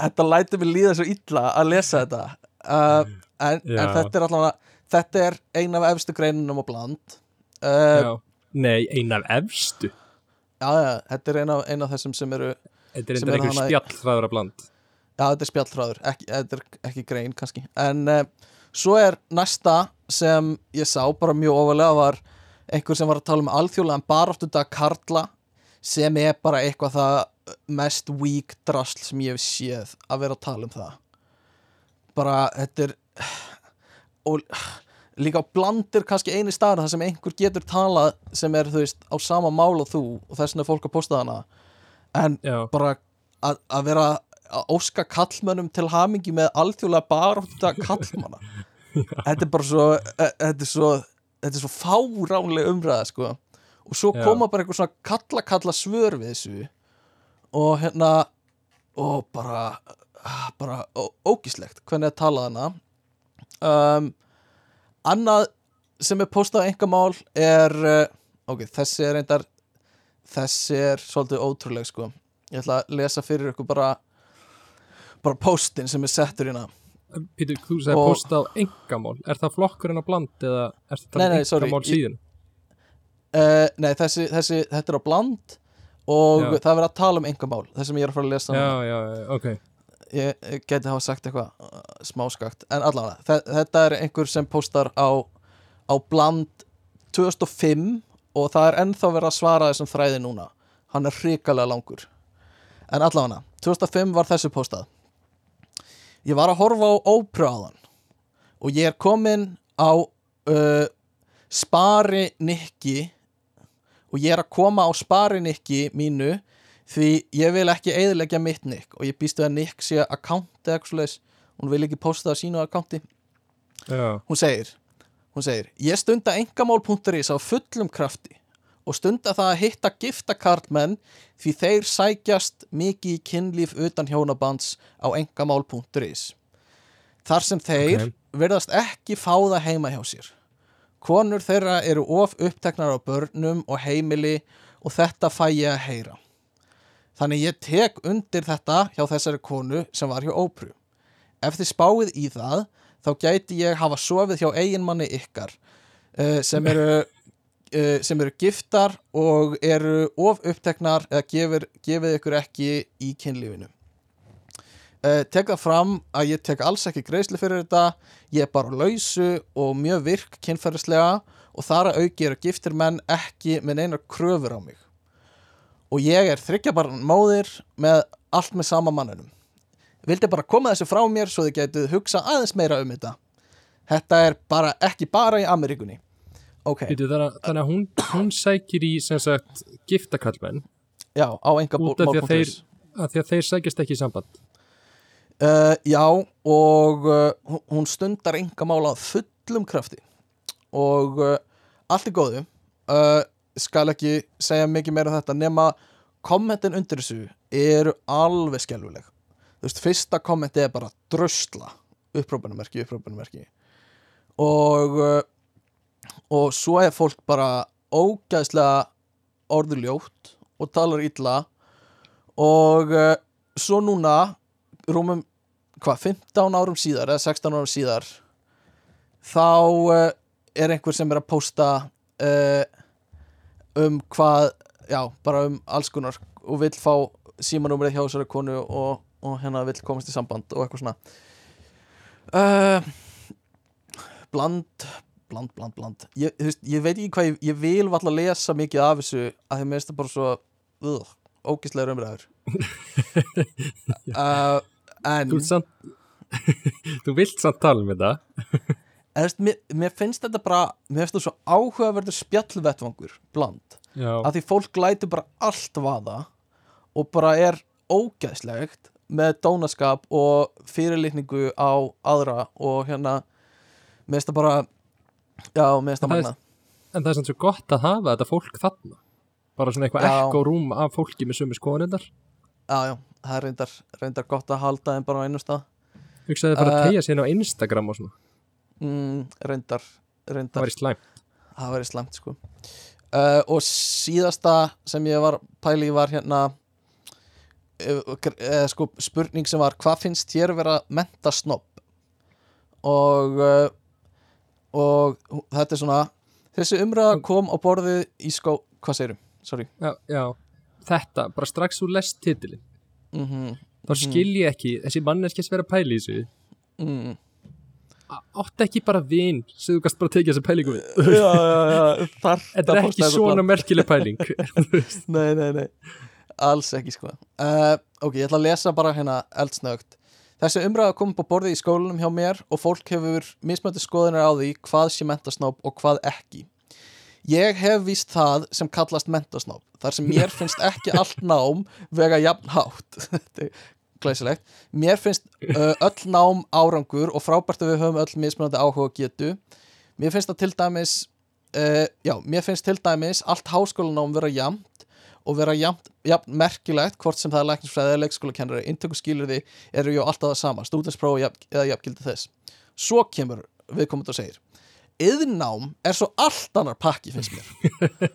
þetta lætur mig líða svo illa að lesa þetta. Uh, en, en þetta er allavega þetta er ein af efstu greinunum á bland. Uh. Nei, eina af efstu. Já, já, þetta er ein af, ein af þessum sem eru Þetta er einhver er hana- spjallræður að bland. Já, þetta er spjallfræður, ekki, ekki grein kannski, en uh, svo er næsta sem ég sá bara mjög ofalega var einhver sem var að tala um alþjóðlegan baráttu dag Karla sem er bara eitthvað það mest weak drasl sem ég hef séð að vera að tala um það. Bara þetta er og líka blandir kannski eini staður þar sem einhver getur talað sem er þú veist á sama mál og þú og þess vegna er fólk að posta hana. En Já, bara að, vera óska kallmönnum til hamingi með alþjóðlega baróttu kallmanna þetta er bara svo e- þetta er svo, þetta er svo fáránlega umræða sko. Og svo Já. koma bara einhver svona kalla kalla svör við þessu. Og hérna og bara bara ógíslegt hvernig að tala hana um, annað sem er postað á engamál er uh, ok, þessi er reyndar þessi er svolítið ótrúleg sko. Ég ætla að lesa fyrir ykkur bara bara postin sem er settur hérna. Pítur, þú sagði Og- posta á engamál Er það flokkurinn að bland eða er þetta engamál síðan? uh, nei, þessi, þessi, þetta er á bland og Já. það er verið að tala um engamál það sem ég er að fara að lesa Já, já, já, ok. Ég, ég geti hafa sagt eitthvað uh, smáskakt, en allavega þe- þetta er einhver sem postar á á bland 2005 og það er ennþá verið að svara þessum þræði núna. Hann er hrikalega langur. En allavega, 2005 var þessu postað ég var að horfa á ópröðan og ég er komin á uh, spari nikki. Og ég er að koma á spari nikki mínu því ég vil ekki eðilegja mitt nikk og ég býst við að nikk sé account eða eitthvað svoleiðis. Hún vil ekki posta það sínu Já, hún segir, hún segir ég stunda engamál.is á fullum krafti og stunda það að hitta gifta karlmenn því þeir sækjast mikið í kynlíf utan hjónabands á engamál.is þar sem þeir Ok. verðast ekki fá það heima hjá sér. Konur þeirra eru of uppteknar á börnum og heimili og þetta fæ ég að heyra. Þannig ég tek undir þetta hjá þessari konu sem var hjá Ópru. Ef þið spáið í það þá gæti ég hafa sofið hjá eiginmanni ykkar uh, sem eru uh, sem eru giftar og eru of uppteknar eða gefur, gefið ykkur ekki í kynlífinu. Uh, tek það fram að ég tek alls ekki greiðslu fyrir þetta. Ég er bara lausu og mjög virk kynferðislega og þar að auki eru giftir menn ekki með neinar kröfur á mig. Og ég er þryggja bara móðir með allt með sama mannunum vildi bara koma þessu frá mér svo þið getið hugsa aðeins meira um þetta. Þetta er bara ekki bara í Ameríkunni ok, Pítur, þannig, að- þannig að hún, hún sækir í sagt giftakallmenn já, á enga af því að þeir, sækjast ekki í samband. Uh, já, og uh, hún- stundar enga mála að fullum krafti. Og uh, allt er góðu. Uh, skal ekki segja mikið meira um þetta nema kommentin undir þessu eru alveg skelfuleg þú veist, fyrsta kommenti er bara drösla upprópunumerki, upprópunumerki og uh, og svo er fólk bara ógæðslega orðuljótt og talar illa. Og uh, svo núna rúmum hvað, 15 árum síðar eða 16 árum síðar þá uh, er einhver sem er að posta uh, um hvað já, bara um alls konar og vill fá símanúmerið hjá þessari konu og, og hérna vill komast í samband og eitthvað svona. Bland bland, bland, bland. Ég, veist, ég veit ekki hvað ég, ég vil valla lesa mikið af þessu að því mér finnst það bara svo uh, ógislegur umræður uh, en Þú samt, þú vilt samt tala um þetta. En þú veist, mér, mér finnst þetta bara mér finnst þetta svo áhugaverður spjallvettvangur bland, já, að því fólk lætur bara allt vaða og bara er ógæðslegt með dónaskap og fyrirlitningu á aðra og hérna mér finnst það bara já, mér finnst það Það magna en það er samt svo gott að hafa þetta fólk þarna. Bara svona eitthvað ekko rúm af fólki með sömu skoðanindar já, já, það er reyndar, reyndar gott að halda þeim bara á einu stað. Hugsaði bara að tegja sér á Instagram og svona. mm, reyndar, það reyndar. Var í slæm það væri slæmt sko. Uh, og síðasta sem ég var pæli var hérna uh, sko spurning sem var hvað finnst þér vera mentasnobb? Og uh, og þetta er svona þessi umræða kom á borðið í skó hvað segirum, sorry. Já, já, þetta, bara strax úr lest titilin mm þá skil ég ekki, þessi manneskis vera að pæla í þessu. Mm. átti ekki bara vin sem þú gast bara tekið þessi pælingu við? Já, já, þetta er ekki svona merkileg pæling. Nei, nei, nei, alls ekki sko. Uh, ok, ég ætla að lesa bara hérna eldsnögt þessi umræða kom upp á borðið í skólanum hjá mér og fólk hefur mismöndi skoðunar á því hvað sé mentasnobb og hvað ekki. Ég hef víst það sem kallast mentasnobb þar sem mér finnst ekki allt nám vega jafn hátt. Þetta er glæsilegt. Mér finnst uh, öll nám árangur og frábært að við höfum öll mismunandi áhuga og getu. Mér finnst það til dæmis uh, já, mér finnst til dæmis allt háskólanám vera jafnt og vera jafnt, jafnt merkilegt hvort sem það er læknisfræði eða leikskólakennari. Inntöku skilurði eru ju alltaf það sama stúdenspróf jafn, eða jafngildi þess. Svo kemur viðkomandi og segir yðnám er svo allt annar pakki finnst mér.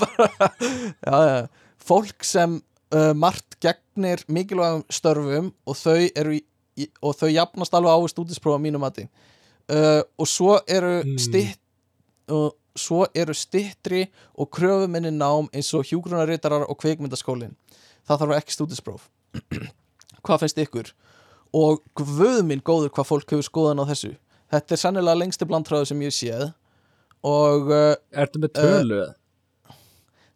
Bara, já, já, fólk sem uh, margt gegnir mikilvægum störfum og þau eru í, og þau jafnast alveg á í stúdenspróf að mínum mati. Uh, og svo eru Mm. stitt og svo eru stittri og kröfuminni nám eins og hjúgrunarritarar og kveikmyndaskólin það þarf ekki stúdinspróf hvað finnst ykkur? Og guð minn góður hvað fólk hefur skoðan á þessu. Þetta er sannilega lengsti blandtröðu sem ég séð. Og uh, ertu með tölu? Eða?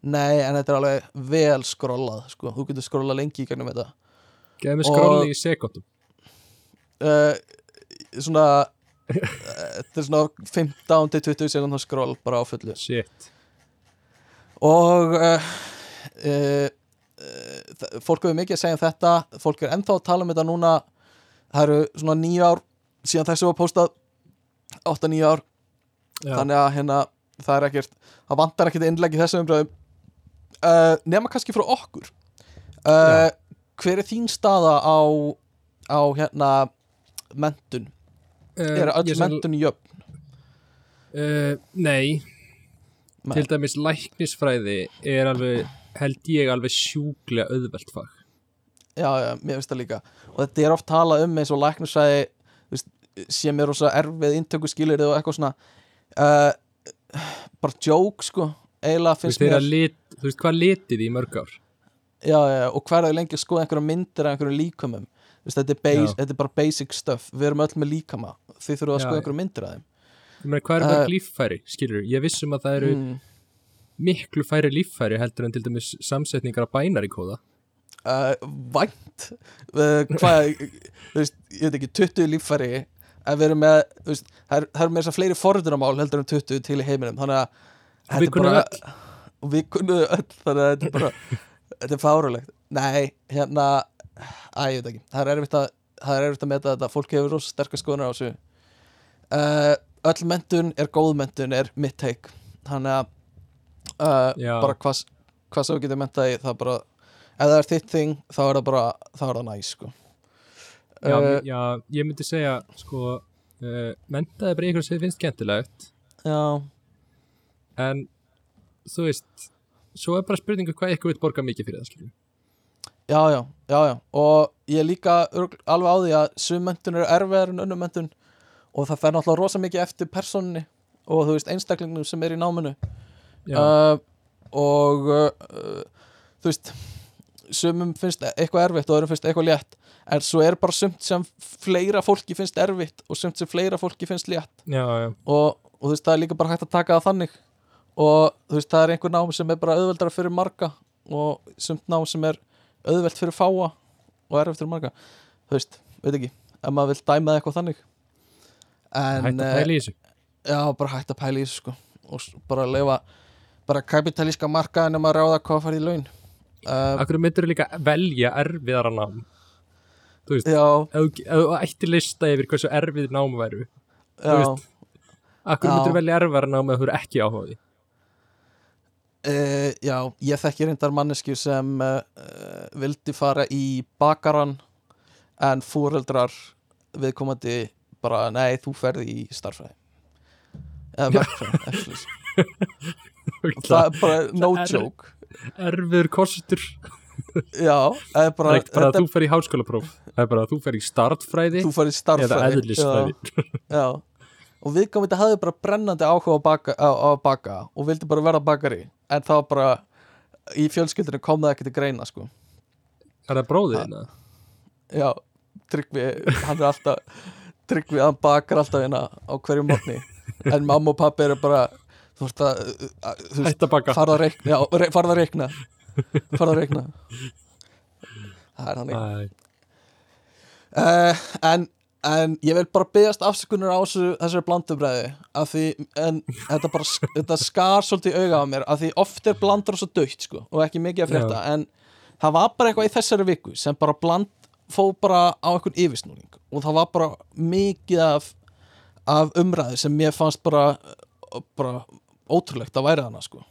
nei en þetta er alveg vel skrollað sko. þú getur skrollað lengi í gegnum þetta. Geðu mig Og- skrolli í sekundum uh, svona uh, þetta er svona 15 til 20 sekundar skroll bara á fullu. Shit. Og uh, uh, uh, fólk hefur mikið að segja um þetta. Fólk er ennþá að tala um þetta núna. Það eru svona nýja ár síðan þessu var postað. 8-9 ár. Já, þannig að hérna það er ekkert það vantar ekkert innlegg í þessu umbröðum nema kannski frá okkur. Hver er þín staða á á hérna mentun, er öll mentun jöfn? Uh, nei. Nei. til dæmis læknisfræði er alveg held ég alveg sjúklega auðvelt fag. Já, já, mér finnst það líka. Og þetta er oft talað um eins og læknisfræði veist, sem er rosa erfið inntöku skilir og eitthvað svona. Uh, bara joke sko. Eiginlega finnst mér að lit, þú veist hvað litið í mörg ár? Já, já, og hver er lengi að skoða einhverja myndir af einhverjum líkamum? Veist, þetta, er base, þetta er bara basic stuff. Við erum öll með líkama þið þurfum að Já, skoða einhverjum myndir af þeim. Meina hvað er Uh, mörg líffæri, skilur ég vissum að það eru mm, miklu færi líffæri heldur en til dæmis samsetningar af bænari kóða uh, vænt. Uh, hvað þú veist, ég veit ekki, 20 líffæri við erum með þú veist, það er- eru með þess að fleiri forðunamál heldur en 20 til í heiminum þannig að þetta við er bara- við kunnum öll þannig að þetta er bara þetta er fárulegt nei, hérna, að ég veit ekki. Það er erfitt að, það er erfitt að meta þetta. Fólk hefur rosa sterkar skoðunar á þessu uh, öll mentun er góð mentun er mitt teik þannig að uh, bara hvað hvað svo getur mentað í það er bara ef það er þitt þing þá er það bara þá er það næs sko. Já, uh, já, ég myndi segja sko, uh, mentaði bara ykkur sem finnst skemmtilegt. Já, en þú veist svo er bara spurningu hvað ykkur vil borga mikið fyrir það skilur já, já, já, já. Og ég er líka alveg á því að sum mentun eru erfiðar en önnum mentun og það fer náttúrulega rosa mikið eftir persónunni og þú veist einstaklingnum sem er í náminu. Uh, og uh, þú veist sumum finnst eitthvað erfitt og öðrum finnst eitthvað létt. En svo er bara sumt sem fleira fólki finnst erfitt og sumt sem fleira fólki finnst létt. Já, já, og, og þú veist það er líka bara hægt að taka það þannig. Og þú veist það er einhver nám sem er bara auðveldara fyrir marga og sumt nám sem er auðvelt fyrir fáa og erfitt fyrir marga. Þú veist, veit ekki ef maður vil dæma eitthvað þannig en Hætt að eh, pæla í þessu. Já, bara hægt að pæla í þessu sko. Og bara leifa bara kapitalíska markaðin um að ráða hvað farið í laun. Uh, Akkur myndur líka velja erfiðara nám? Þú veist, ef þú- þú ætti lista yfir hversu erfið nám væru já. veist, Akkur myndur velja erfiðara nám ef þú eru ekki áhugaði Uh, já, ég þekki reyndar mannesku sem uh, vildi fara í bakaran en fóreldrar viðkomandi bara, nei, þú ferði í starffræði eða verkfræði actually. það er bara no er- joke. Erfiður kostur. Já, það er bara, ekkert bara að þetta þú fer í háskólapróf. Það er bara að þú fer í startfræði þú ferði í eða eðlisfræði. Já, já. og viðkomandi hafði bara brennandi áhuga á, baka, á, á að baka og vildi bara verða bakari. En það var bara í fjölskyldinu kom það ekki til greina sko. Er það bróðið eða? Já, Tryggvi, hann er alltaf Tryggvi, hann bakar alltaf hérna á hverju mótni en mamma og pappi eru bara þú veist að að- þú veist, að farða að reikna já, re, farða að reikna. Farða að reikna. Það er hann uh, en, en ég vil bara byggjast afsökunar á þessu, þessari blandubræði af því, en þetta bara þetta skar svolítið auga á mér af því oft er blandur svo dögt sko og ekki mikið að frétta en það var bara eitthvað í þessari viku sem bara bland fó bara á einhvern yfirsnúning og það var bara mikið af, af umræði sem mér fannst bara, bara ótrúlegt að væri hana sko.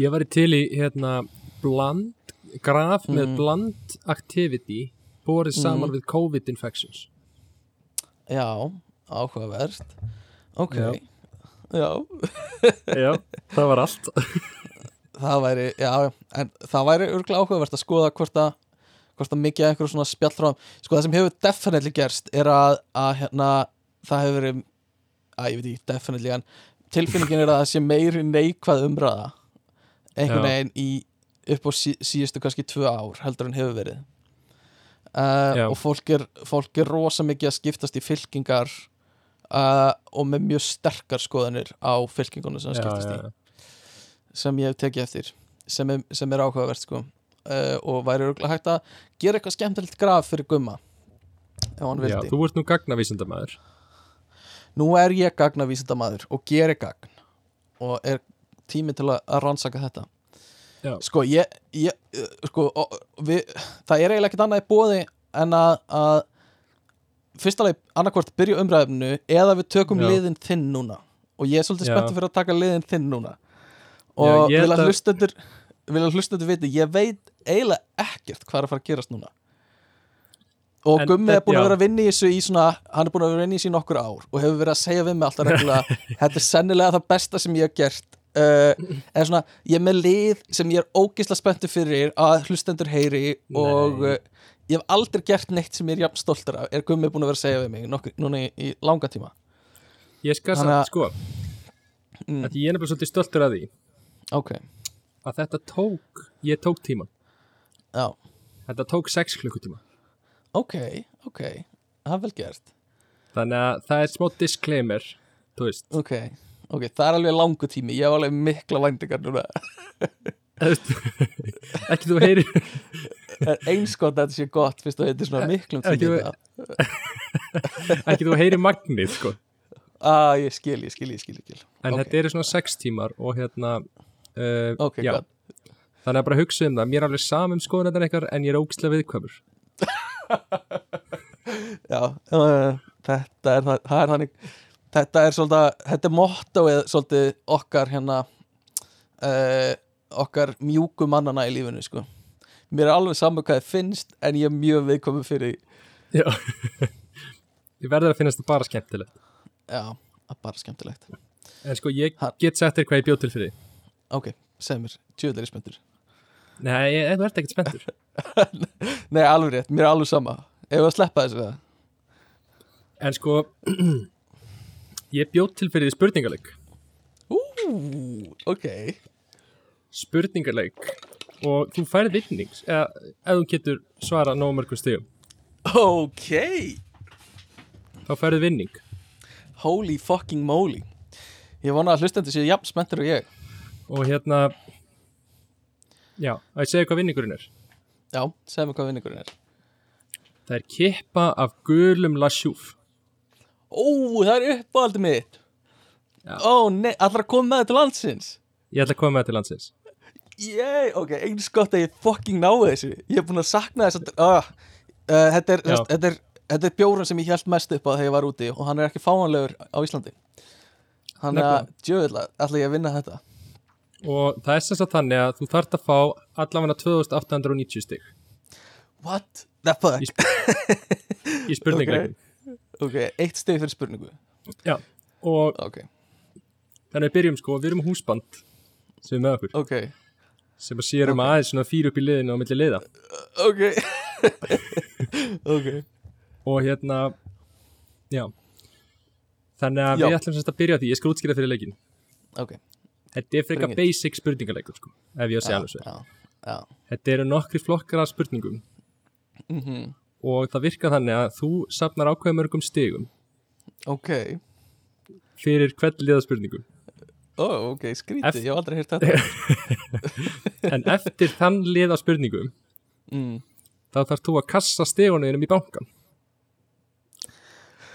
Ég var í til í hérna bland, graf með Mhm. bland activity borið saman við COVID infections. Já, áhugavert. Ok, Já. já. Já, það var allt. Það væri, já, en það væri örgulega áhugavert að skoða hvort að hvort að mikið einhverjum svona spjallfráðum sko það sem hefur definitely gerst er að, að hérna, það hefur verið að ég veit ekki, definitely en tilfinningin er að það sé meiri neikvað umræða einhvern Já. veginn í upp á sí, síðustu kannski tvö ár heldur en hefur verið uh, Já. og fólk er, fólk er rosa mikið að skiptast í fylkingar uh, og með mjög sterkar skoðanir á fylkingunum sem það skiptast í sem ég hef tekið eftir sem er, sem er áhugavert sko uh, og væri örgulega hægt að gera eitthvað skemmtilegt graf fyrir gumma ef hann Já, vildi þú ert nú gagnavísindamæður nú er ég gagnavísindamaður og gerir gagn og er tími til að, rannsaka þetta Já. sko ég, ég uh, sko, við, það er eiginlega ekkert annað í bóði en að, að fyrsta leið annarkvort byrja umræðinu eða við tökum Já. liðin þinn núna og ég er svolítið Já. spenntið fyrir að taka liðin þinn núna og ég vil að- hlustendur vil að hlustendur viti, ég veit eiginlega ekkert hvað er að fara að gerast núna. Og En Gummi er búin að vera að vinna í þessu í svona, hann er búin að vera að vinna í þessu í nokkur ár og hefur verið að segja við mig alltaf reglulega þetta er sennilega það besta sem ég hef gert. Uh, en svona, ég er með lið sem ég er ógisla spenntu fyrir að hlustendur heyri og uh, ég hef aldrei gert neitt sem ég er jafn stoltur af. Er Gummi búin að vera að segja við mig nokkur, núna í, í langa tíma? Ég skal samt, sko Mm. að ég er nefnilega svolítið stoltur að því. Ok, að þetta tók, ég tók tíma já, þetta tók 6 klukkutíma. Ok, ok. Það er vel gert. Þannig að það er smá disclaimer þú veist, ok, ok, það er alveg langu tími. Ég hef alveg mikla væntingar núna. Ekki þú heyri En eins gott að þetta sé gott fyrst að þetta er svona miklum tími ekki þú heyri magnið sko. Ah, ég skil, ég skil, ég skil, ég skil. En Ok. þetta eru svona 6 tímar og hérna uh, ok, já, gott þannig að bara hugsa um það mér er alveg samum skoðunar eitthvað en ég er ógislega viðkvæmur. Já, uh, þetta er, það, það er þannig þetta er svolítið, þetta er mottoið svolítið okkar hérna uh, okkar mjúku mannana í lífinu sko. Mér er alveg saman hvað þið finnst en ég er mjög viðkomið fyrir því. já. Ég verður að finnast það bara skemmtilegt. Já, það er bara skemmtilegt. En sko ég get sagt þér hvað ég bjóð til fyrir því. ok, segð mér, tjóðlega spenntur nei, ég, þú ert ekkert spenntur. Nei, alveg rétt, mér er alveg sama. Ef við að sleppa þessu það en sko ég bjóð til fyrir spurningarleik. Ú, ok. Spurningarleik og þú færið vinnings eða ef þú getur svara nóg mörgum stegum ok. Þá færið vinning. Holy fucking moly. Ég vona að hlustendur séu jafn spenntur og ég. Og hérna já, að ég segja hvað vinningurinn er. Já, segðu mig hvað vinningurinn er. Það er kippa af gulum lasjúf Ó, það er uppáhaldi mitt. Já. Ó, nei, allar að koma með þetta til landsins? Ég ætla að koma með það til landsins. Yey, ok, eins gott að ég fucking náði þessu. Ég er búin að sakna þess að uh, uh, þetta, er, þetta, er, þetta er bjórun sem ég held mest upp á þegar ég var úti og hann er ekki fáanlegur á Íslandi. Hann er að, djöðla, ætla ég að vinna þetta Og það er sem sagt þannig að þú þarft að fá allavega 2890 stig. What the fuck? Í í spurningleikum Ok, eitt steg fyrir spurningu. Já, og Ok, þannig við byrjum sko, við erum húsband sem er með okkur, ok, sem að sérum Ok. aðeins svona fyrir upp í liðinu á milli liða. Ok. Ok. Og hérna já. Þannig að Já. við ætlum semst að byrja því, ég skal útskýra fyrir leikin Ok, þetta er frekar basic spurningaleikur sko, ef ég að segja alveg svo þetta eru nokkri flokkar af spurningum. Mm og það virkar þannig að þú safnar ákveða mörgum stigum. Ok, fyrir hvern liða spurningum ó, ok, skrítið, Ef- ég hef aldrei heyrt þetta. En eftir þann liða spurningum mm. þá þarf þú að kassa stigunum í bankan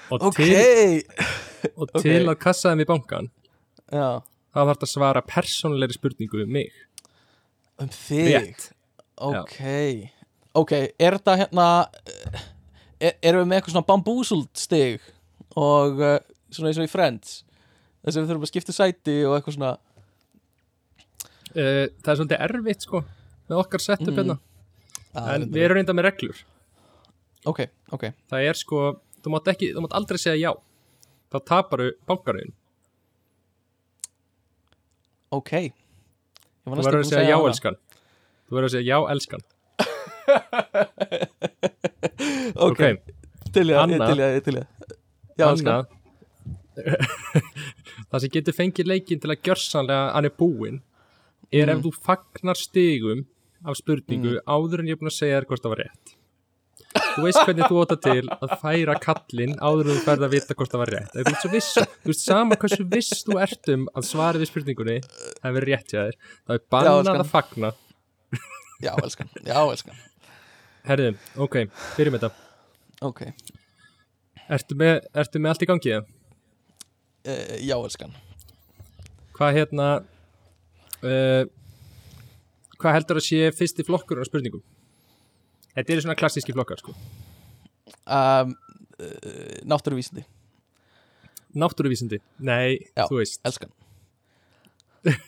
og til, og ok. til að kassa þeim í bankan já, þá þarf það að svara persónulegri spurningu um mig? Um þig? Rétt. Ok, ok, er þetta hérna er, Erum við með eitthvað svona bambúsult stig og uh, svona eins og í Friends? Þess að við þurfum að skipta sæti og eitthvað svona. Uh, það er svolítið erfitt sko með okkar setup Mm. hérna. Ah, en við erum reynda með reglur. Ok, ok, það er sko, þú mátt, ekki, þú mátt aldrei segja já. Þá taparu bankarinn ok. Þú verður að segja já elskan. Þú verður að segja já elskan. Ok, til ég, Anna. annað það sem getur fengið leikin til að gjörsanlega hann er búinn er Mm. ef þú fagnar stigum af spurningu áður en ég er búin að segja þér hvort það var rétt þú veist hvernig þú óta til að færa kallinn áður en þú ferð að vita hvort það var rétt. Þú svo viss, þú veist sama hversu viss þú ert um að svarið við spurningunni hefur rétt hjá þér, það er bannað að fagna. Já, elskan, já, elskan. Herðu, ok, byrjum þetta. Ok, ertu með, ertu með allt í gangi? uh, já, elskan. Hvað hérna uh, hvað heldur að sé fyrsti flokkur á spurningum þetta eru svona klassíski flokkar sko. um, uh, Náttúruvísindi, náttúruvísindi, nei, Já. þú veist. elskan.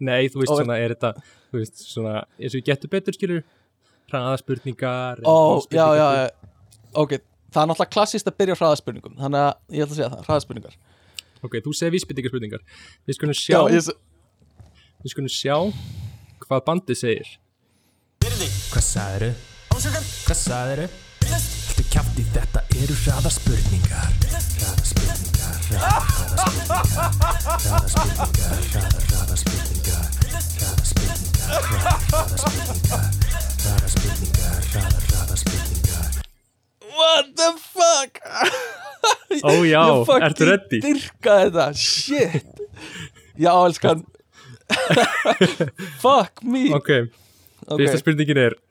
Nei, þú veist Og- svona, er þetta þú veist, svona, eins og ég getur betur skilur hraðaspurningar Ó, já, já, já, ok Það er náttúrulega klassist að byrja á hraðaspurningum Þannig að ég ætla að segja það, hraðaspurningar. Ok, þú segir vísbendingarspurningar við skulum sjá, ég, s- við skulum sjá hvað bandið segir. Hvað sagðiru? Hvað sagðiru? Haltu kjátt í þetta eru hraða spurningar Hraða spurningar, hraða, hraða spurningar Hraða spurningar, hraða, hraða spurningar Hraða spurningar, hraða, hraða spurningar Hraða spurningar, hraða, hraða spurningar What the fuck ó já, Ég fucking ertu ready? dyrka þetta, shit Já, elskan Fuck me ok, Ok, fyrsta spurningin er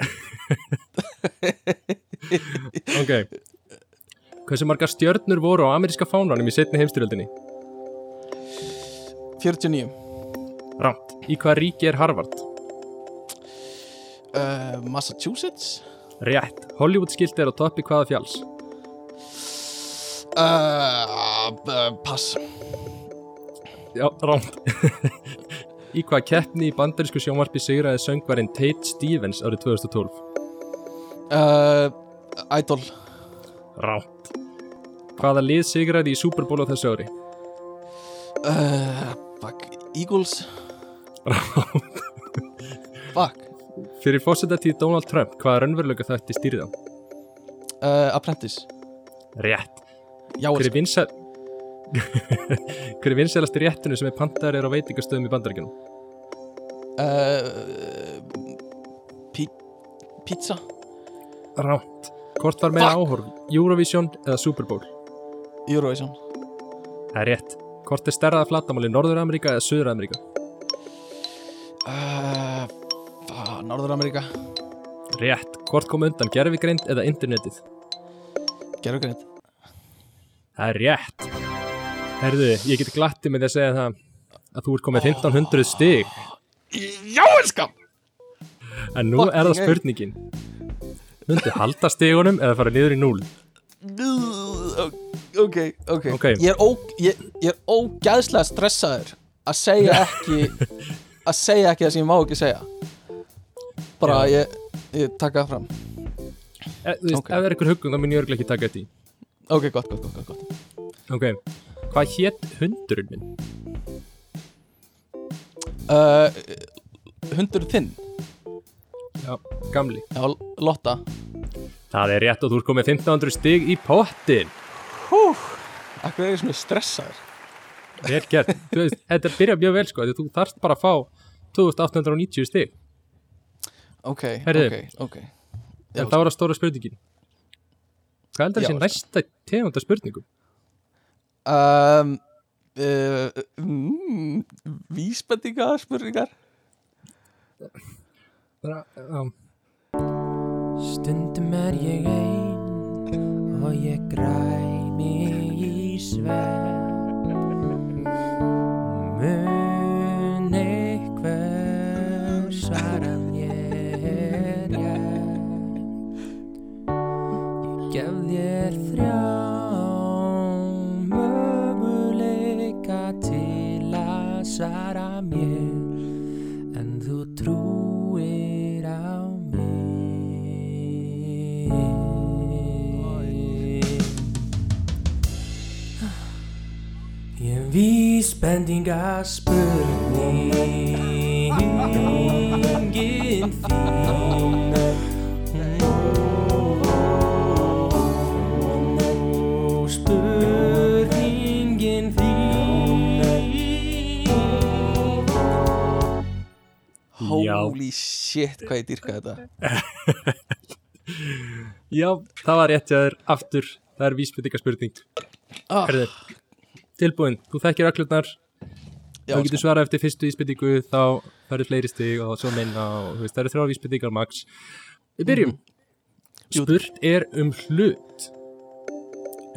ok hversu margar stjörnur voru á ameríska fánanum í setni heimstyrjöldinni? 49 Rámt. Í hvaða ríki er Harvard? uh, Massachusetts Rétt. Hollywood skilti er á toppi hvaða fjalls? uh, uh, Pass Já, rámt. í hvaða keppni í bandarísku sjónvarpi sigraði söngvarinn Tate Stevens árið 2012? uh, Idol Rámt. Hvaða lið sigraði í Super Bowl á þessu ári? uh, Fuck, Eagles Rámt. Fuck Fyrir fósitatíð Donald Trump, hvaða raunveruleika þætti stýrið á? uh, Apprentice Rétt. Já, er elskan vinsæl... Hver er vinsælasti réttinu sem er pantaður er á veitingastöðum í bandaríkjunum? uh, pi Pizza Rámt. Hvort var meira áhorf? Eurovision eða Super Bowl? Eurovision Það er rétt. Hvort er stærraða flatamáli Norður-Ameríka eða Suður-Ameríka? uh, Norður Ameríka Rétt. Hvort kom undan gerfigreind eða internetið? gerðu greint Það er rétt Herðu, ég get glatti með því að segja það að þú ert komið 1500 stig. Já, elskan! En nú er það Fucking spurningin. Mundu halda stigunum eða fara niður í 0 Ok, ok, Ok. Ég, er ó, ég, ég er ógæðslega stressaður að segja ekki að segja ekki það sem ég má ekki segja. Bara Já. ég, ég taka það fram. E, þú veist, Ok. Ef það er einhver huggun þá mun ég örglega ekki taka þetta í. Ok, gott, gott, gott, gott. Ok, hvað hétt hundurinn minn? Uh, Hundur þinn? Já, gamli. Já, Lotta. Það er rétt og þú ert komið 1500 stig í pottin Hú, akkur er svona stressaður? Vel gert, veist, þetta byrja mjög vel sko því þú þarft bara að fá 2890 stig. Ok, Heyrðu. ok, ok. En það var að stóra spurningin. Hvað Já, þessi sko. næsta tegunda spurningum? Um, uh, mm, Vísbendinga spurningar? Bara, um, Stundum er ég ein og ég græmi í svefn Mun vísbendinga spurningin þín Spurningin þín Holy shit, hvað ég dýrka þetta. Já, það var rétt hjá þér. Aftur Það er vísbendinga spurning ah, Herðu, tilbúin, þú þekkir öllurnar Já, þá getur sko. svarað eftir fyrstu vísbendingu þá færðu fleiri stig og svo minna og það eru þrjá vísbendingar max Við byrjum Jú. Spurt er um hlut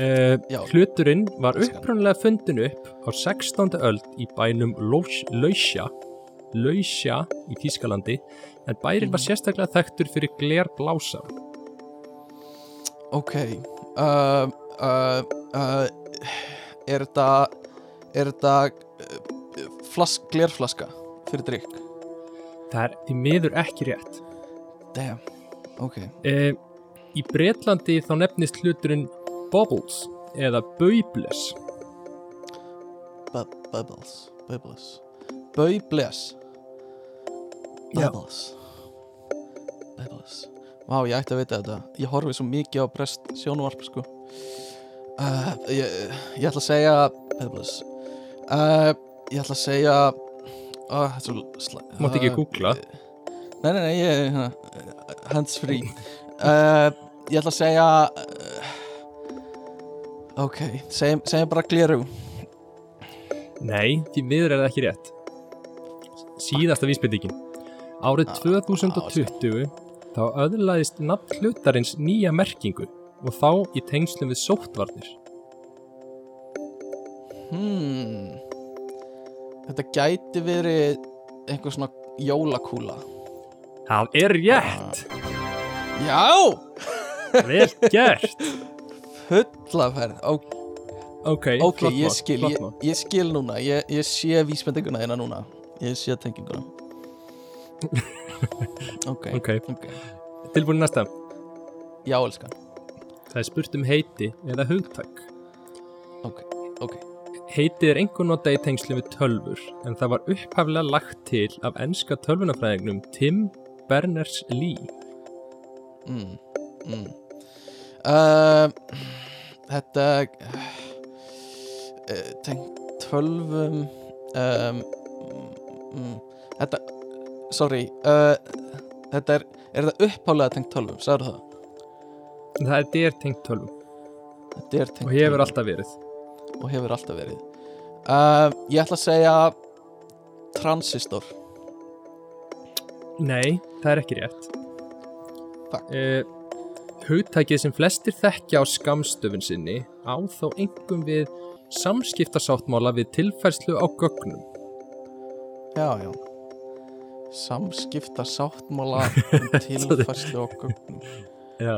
uh. Hluturinn var Elskar. upprunalega fundin upp á 16. öld í bænum Laus- Lausja Lausja í Tískalandi en bærin var sérstaklega þekktur fyrir glerblásar Ok uh, uh, uh, Er þetta Er uh, flask, glerflaska fyrir drikk Það er í miður ekki rétt. Damn, ok. Uh, Í Bretlandi þá nefnist hluturinn Bubbles eða Baubles. Bu Bubbles Bubbles. Bubbles Já. Bubbles. Bubbles. Vá, ég ætti að vita þetta. Ég horfi svo mikið á brest sjónvarp sko uh, ég, ég ætla að segja Bubbles uh, Ég ætla að segja uh, mátt ekki googla. Nei, nei, nei, ég hands free. Ég ætla að segja Ok, segjum, segjum bara gleru Nei, því miður er það ekki rétt. Síðasta vísbendingin. Árið 2020 þá öðlaðist nafn hlutarins nýja merkingu og þá í tengslum við sóttvarnir. Hmm. Þetta gæti verið einhver svona jólakúla. Það er rétt. Já, Vel gert. Fullaferð Ó, Ok, Ok, flott ég skil, ég, ég skil núna. Ég, ég sé vísbendinguna þína núna. Ég sé tenginguna. Ok, Ok. ok. Tilbúin næsta. Já, elskan Það er spurt um heiti eða hugtak Ok, ok Heitið er einhvern nota í tengslum við tölfur en það var upphaflega lagt til af enska tölvunafræðingnum Tim Berners-Lee mm, mm. Uh, Þetta uh, tengt tölvum um, mm, Þetta sorry uh, Þetta er, er það upphálega tengt tölvum, sagður það? Það er dér tengt tölvum. Þetta er tengt og hefur alltaf verið. Og hefur alltaf verið. Uh, Ég ætla að segja transistor. Nei, það er ekki rétt. Fuck. uh, Hugtækið sem flestir þekkja á skamstöfun sinni á þó engum við samskiptasáttmála við tilfærslu á gögnum. Já, já. Samskipta sáttmála um tilfærslu og gögnum. Já.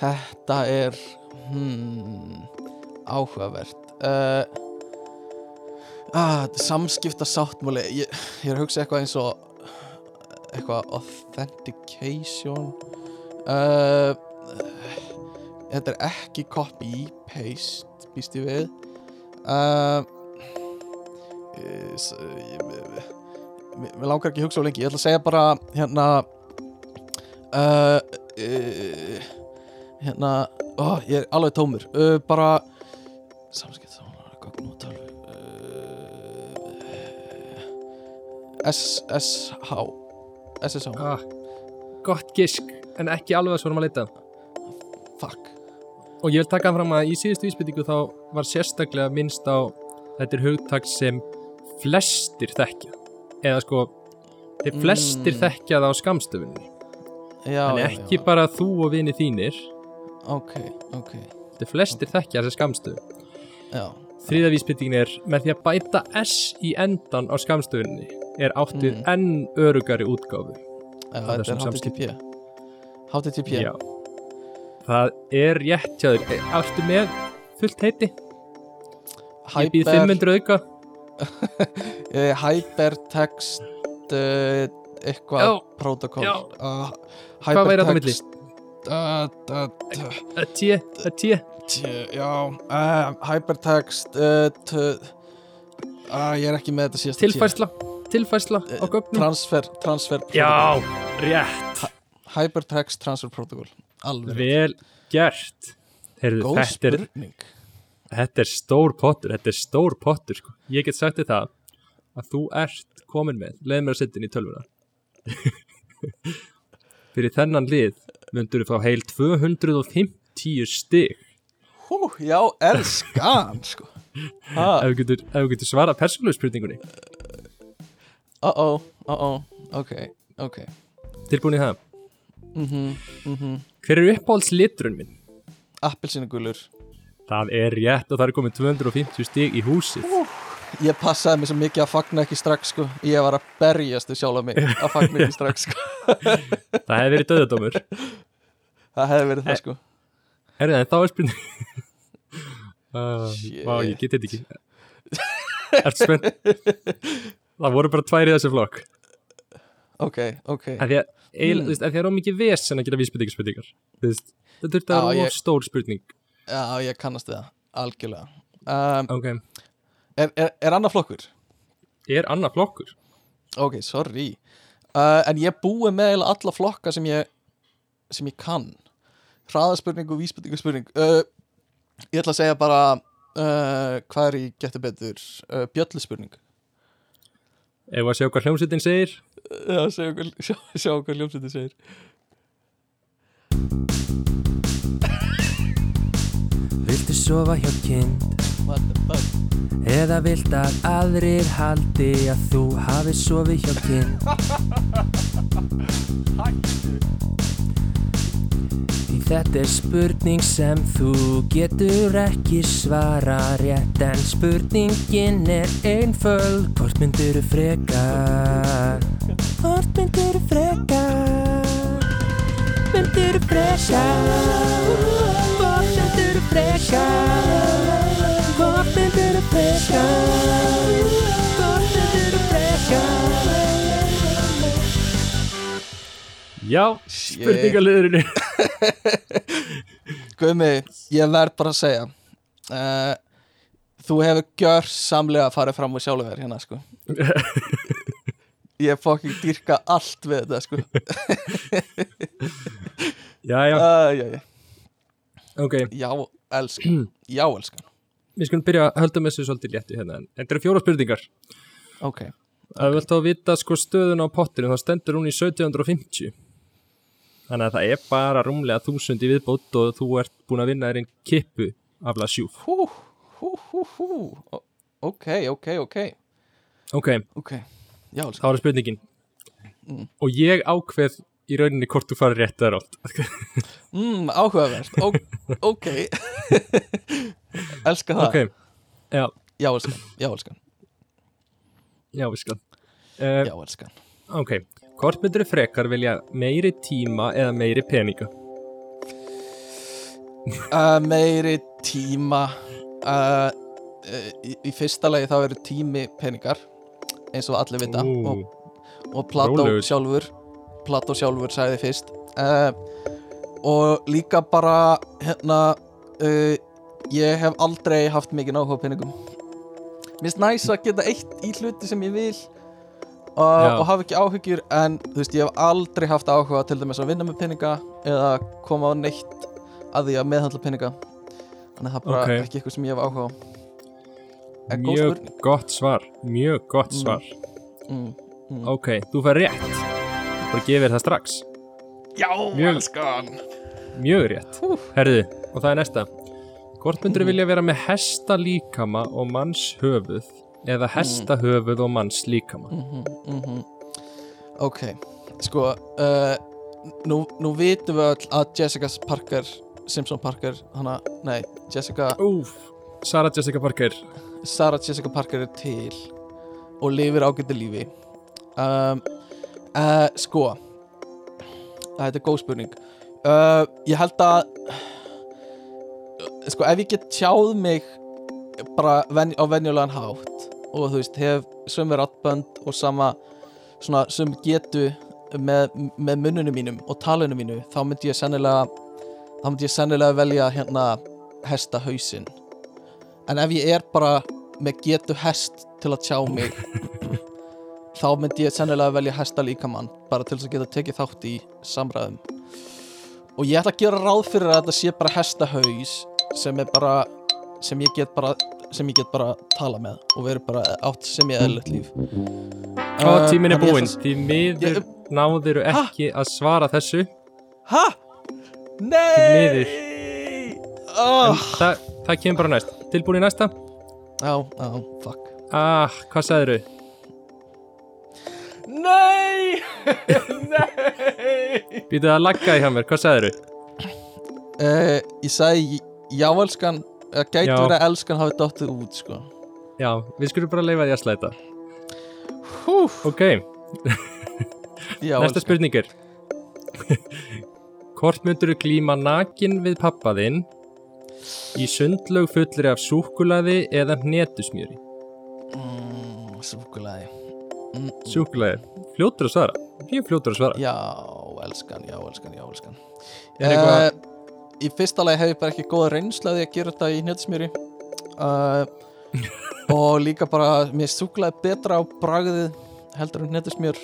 Þetta er hmm, áhugavert. Uh, ah, Samskipta sáttmáli ég, ég er að hugsa eitthvað eins og eitthvað authentication. Uh, Þetta er ekki copy-paste býst ég við. Uh, mér langar ekki að hugsa á lengi. Ég ætla að segja bara hérna uh, uh, hérna ó, ég er alveg tómur uh, bara samskipt saman gögn og tölvu uh, SSH SSH, Ah, gott gisk, en ekki alveg að svo erum að leita. fuck Og ég vil taka fram að í síðustu vísbyttingu þá var sérstaklega minnst á þetta er hugtak sem flestir þekkja. Eða sko, þeir flestir Mm. þekkja það á skamstöfunni. já, En ekki já. bara þú og vini þínir, ok, ok, þeir flestir þekkja þessi skamstöfun. já Þriða vísbyttingin er með því að bæta S í endan á skamstöfunni er áttið Mm. enn örugari útgáfu. Já, þetta þessum er HTTP HTTP Já. Það er rétt. E, Áttu með fullt heiti? Ég býð 500 auka. eh, Hypertext uh, eitthvað já. uh, Hvað væri þetta á milli? Uh, uh, uh, T, að T. Já, hypertext ég er ekki með þetta síðast Tilfærsla. Tilfærsla á gögnum. transfer, transfer Já, rétt. hypertext transfer protocol alveg, Vel gert. Heyrðu, góð þetta spurning þetta er stór pottur. Þetta er stór pottur, sko. Ég get sagt það að þú ert komin með. Leð mér að setja inn í tölvuna. Fyrir þennan lið myndur þú fá heil 250 stig. Hú, já, elskan sko. ha, ef þú getur, svara persónulegu spurningunni. Uh oh, uh oh ok, ok. Tilbúin í það? Mhm, mhm hver er uppáhalds liturinn minn? appelsínugulur. Það er rétt og það er komið 250 stig í húsið ég passaði mig svo mikið að fagna ekki strax sko. ég var að berjast við sjálf mig að fagna ekki strax sko. það hefði verið döðadómur það hefði verið það Eh, sko. Er það en þá er spurning Shit. vá, ég get þetta ekki. Ertu spennt? Það voru bara tvær í þessu flokk. Ok, ok. En því að, mm. Að það er of mikið vesen að gera veist, þetta þurfti að vera of stór spurning. Já, ég kannast það, algjörlega. Um, ok, er, er, er annað flokkur? er annað flokkur? Ok, sorry. Uh, en ég búi með eiginlega alla flokka sem ég sem ég kann. Hraðaspurning og vísbendingarspurning uh, ég ætla að segja bara uh, hvað er í getur betur? Uh, bjölluspurning ef að sjá hvað hljómsveitin segir. Já, sjá hvað, sjá, sjá hvað ljómsveitin segir. Viltu sofa hjá kind? What the fuck Eða vilt að aðrir haldi að þú hafi sofið hjá kind Því þetta er spurning sem þú getur ekki svara rétt En spurningin er einföld. Hvort myndirðu frekar? Hvort myndirðu frekar? Myndirðu frekar? Hvort myndirðu frekar? Hvort myndirðu frekar Hvort myndirðu frekar já, spurningalöðurinn Guðmi, ég verð bara að segja uh, Þú hefur gjörsamlega farið fram úr sjálfur hérna sko. Ég fokking dýrka allt við þetta sko. Já, já, uh, já, já. ok. Já, elskan. Já, elskan Við skulum byrja að hölda með þessu svolítið léttu hérna en Þetta eru fjóra spurningar. Ok, Það er vel þá að vita sko stöðun á pottinu þá stendur hún í 1750 Þannig að það er bara rúmlega þúsund í viðbót og þú ert búin að vinna þér einn kippu af la sjúf hú, hú, hú, hú. Ok, ok, ok. Ok, Ok, já, þá er spurningin. Mm. og ég ákveð í rauninni hvort þú farið rétt eða rátt mm, áhugavert, Ó, ok. Elska það. Ok, já, já, elskan, já, elskan, já, skal uh, já, elskan. ok, hvort myndur frekar vilja meiri tíma eða meiri peninga? Uh, meiri tíma. Uh, í, í fyrsta lagi þá eru tími peningar eins og allir vita. Og, og Plató sjálfur Plató sjálfur sagði fyrst. Uh, og líka bara hérna uh, ég hef aldrei haft mikið náhuga peningum. Mér finnst næs að geta eitt í hluti sem ég vil og, og hafa ekki áhyggjur en þú veist ég hef aldrei haft áhuga til dæmis að vinna með peninga eða koma á neitt að því að meðhandla peninga. Þannig að það bara Ok. ekki eitthvað sem ég hef áhuga á. Mjög gott svar mjög gott Mm. svar. Mm, mm. ok, þú fær rétt bara gefið þér það strax. Já, Mjög- elskan. Mjög rétt. Herðu, og það er næsta. Hvort myndur Mhm. vilja vera með hesta líkama og manns höfuð eða hesta höfuð og manns líkama mm -hmm, Ok, sko uh, nú, nú vitum við öll að Jessica Parker Simpson Parker, hana, nei Jessica, Úf, Sarah Jessica Parker. Sarah Jessica Parker er til og lifir ágæti lífi. Um, uh, Sko. Þetta er góð spurning. Uh, Ég held að Sko, ef ég get tjáð mig bara ven, á venjulegan hátt og þú veist, hef sömu rattbönd og sama svona sömu getu með, með munnunum mínum og talunum mínu, þá myndi ég sennilega þá myndi ég sennilega velja hérna hesta hausinn. En ef ég er bara með getu hest til að tjá mig þá myndi ég sennilega velja hesta líkamann bara til þess að geta tekið þátt í samræðum og ég ætla að gera ráð fyrir að þetta sé bara hesta haus sem er bara sem ég get bara sem ég get bara tala með og verið bara átt sem ég eðlilegt líf og tíminn er búinn, því miður Ég- náðiru ekki að svara þessu Hæ? Nei! Oh. það, það kemur bara næst tilbúin í næsta? Já, já, fuck Ah, hvað sagðiru? Nei! Nei! Býtuð að lagga í hjá mér, hvað sagðiru? Uh, ég sagði jáelskan eða gæti verið að elskan hafi dottið út sko. Já, við skulum bara leifa því að slæta Húf, Ok, já, næsta spurning er Hvort myndur þú glíma nakin við pappa þinn í sundlaug fullri af súkulaði eða hnetusmjöri? mm, Súkulaði Súkulaði, fljótur að svara. Mjög fljótur að svara. Já, elskan, já, elskan, já, elskan. Er eitthvað- Eh, Í fyrsta lagi hef ég bara ekki góða reynslaði að gera þetta í hnjötsmjöri uh, og líka bara mér súklaði betra á bragðið heldur en hnjötsmjör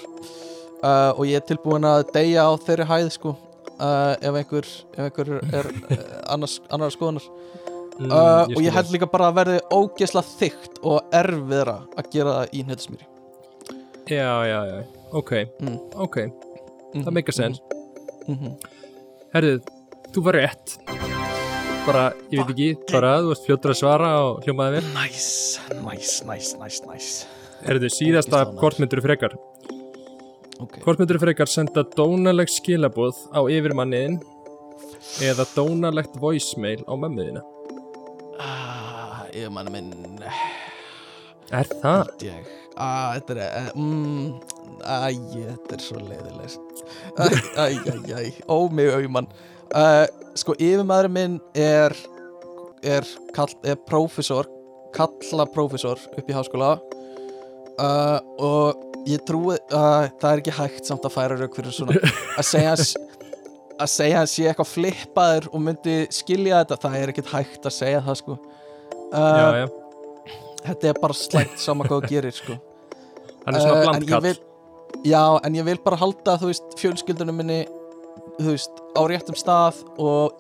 uh, og ég er tilbúin að deyja á þeirri hæð sko uh, ef einhver, ef einhver er uh, annars, annar skoðunar. Mm, uh, og ég held líka bara að verði ógesla þygt og erfiðra að gera það í hnjötsmjöri Já, já, já, ok, Mm. ok. Það make a sense. Mm -hmm. Herðu, þú var rétt. Bara, ég veit ekki, bara þú varst fljótur að svara og hljómaði vel. Næs, næs, næs, næs, næs Herðu, síðasta Ógeðslega næs. hvort myndur frekar? Ok. Hvort myndur frekar senda dónaleg skilaboð á yfirmanniðin eða dónalegt voicemail á mömmuðina? Ah, mann minn. Er það? held ég ah, Þetta er uh, mm, Æ, þetta er svo leiðilegst Æ, æ, æ, æ Ó mig auðmann uh, Sko, yfirmaður minn er er, er prófessor kalla prófessor upp í háskóla. Uh, og ég trúi að það er ekki hægt samt að færa rauk fyrir svona. Að segja að segja hann sé eitthvað flippaður og myndi skilja þetta, það er ekkert hægt að segja það sko. Uh, Já, já, þetta er bara slæmt sama hvað þú gerir sko hann er svona Eh, en ég blandkall vil, Já, en ég vil bara halda þú veist, fjölskyldunum minni þú veist, á réttum stað og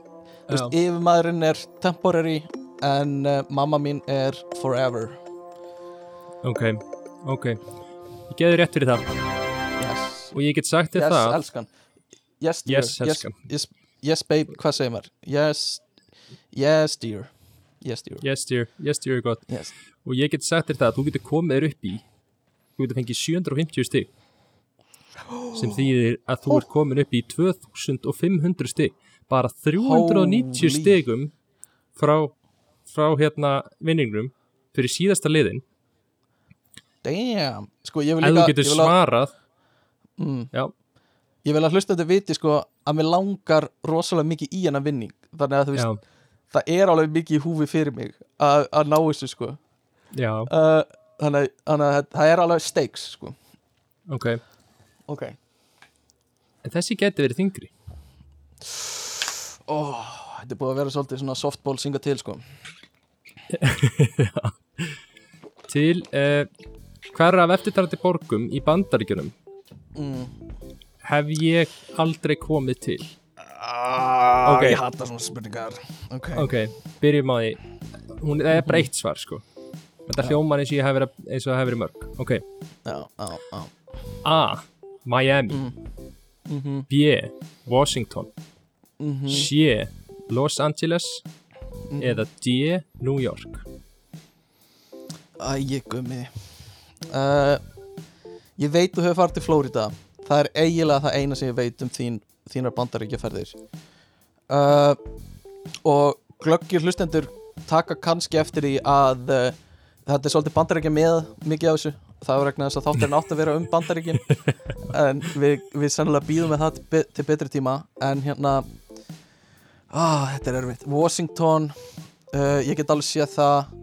þú veist, Já. yfirmaðurinn er temporary en uh, mamma mín er forever. Ok, ok. Ég geði rétt fyrir það. Yes, og ég get sagt þér yes það. elskan. Yes, dear, Yes, elskan. yes, yes, babe, hvað segir maður? Yes, yes, dear. Yes, dear. Yes dear, yes dear er gott. Yes. og ég get sagt þér það að þú getur komið þér upp í þú getur fengið 750 stig. Sem þýðir að þú ert komin upp í 2500 stig. Bara 390 Holy. stigum frá, frá hérna vinningnum fyrir síðasta liðin. Damn. Sko ef þú getur svarað. Mm, já, Ég vil að hlusta þetta viti sko að mér langar rosalega mikið í hennar vinning. Þannig að þú veist, já, það er alveg mikið í húfi fyrir mig að að ná þessu sko. Já, uh, Þannig að- það er alveg stakes sko. Ok. Ok. En þessi geti verið þingri Ó, Þetta er búið að vera svolítið svona softball synga til sko. Til uh, hverra af eftirtarandi borgum í bandaríkjunum? Mm. hef ég aldrei komið til. Ah, Ok. Ég hata svona spurningar. Ok, ok, byrjum á því. Hún það er bara eitt svar sko þetta Já. hljómar eins og ég hef verið, verið mörg. Ok, já, já, já. A. Miami, mm. Mm -hmm. B. Washington, Mm -hmm. C. Los Angeles. Mhm. eða D. New York. Æ, gummi. Uh, Ég veit þú hefur farið til Flórida Það er eiginlega það eina sem ég veit um þín, þínar bandaríkjaferðir. Uh, Og glöggir hlustendur taka kannski eftir því að uh, þetta er svolítið bandaríkja með mikið af þessu. Það var regna þess að þátturinn átt að vera um bandaríkin. En við, við sennilega býðum með það til, til betri tíma. En hérna ah, Þetta er erfitt. Washington uh, Ég get alveg séð það.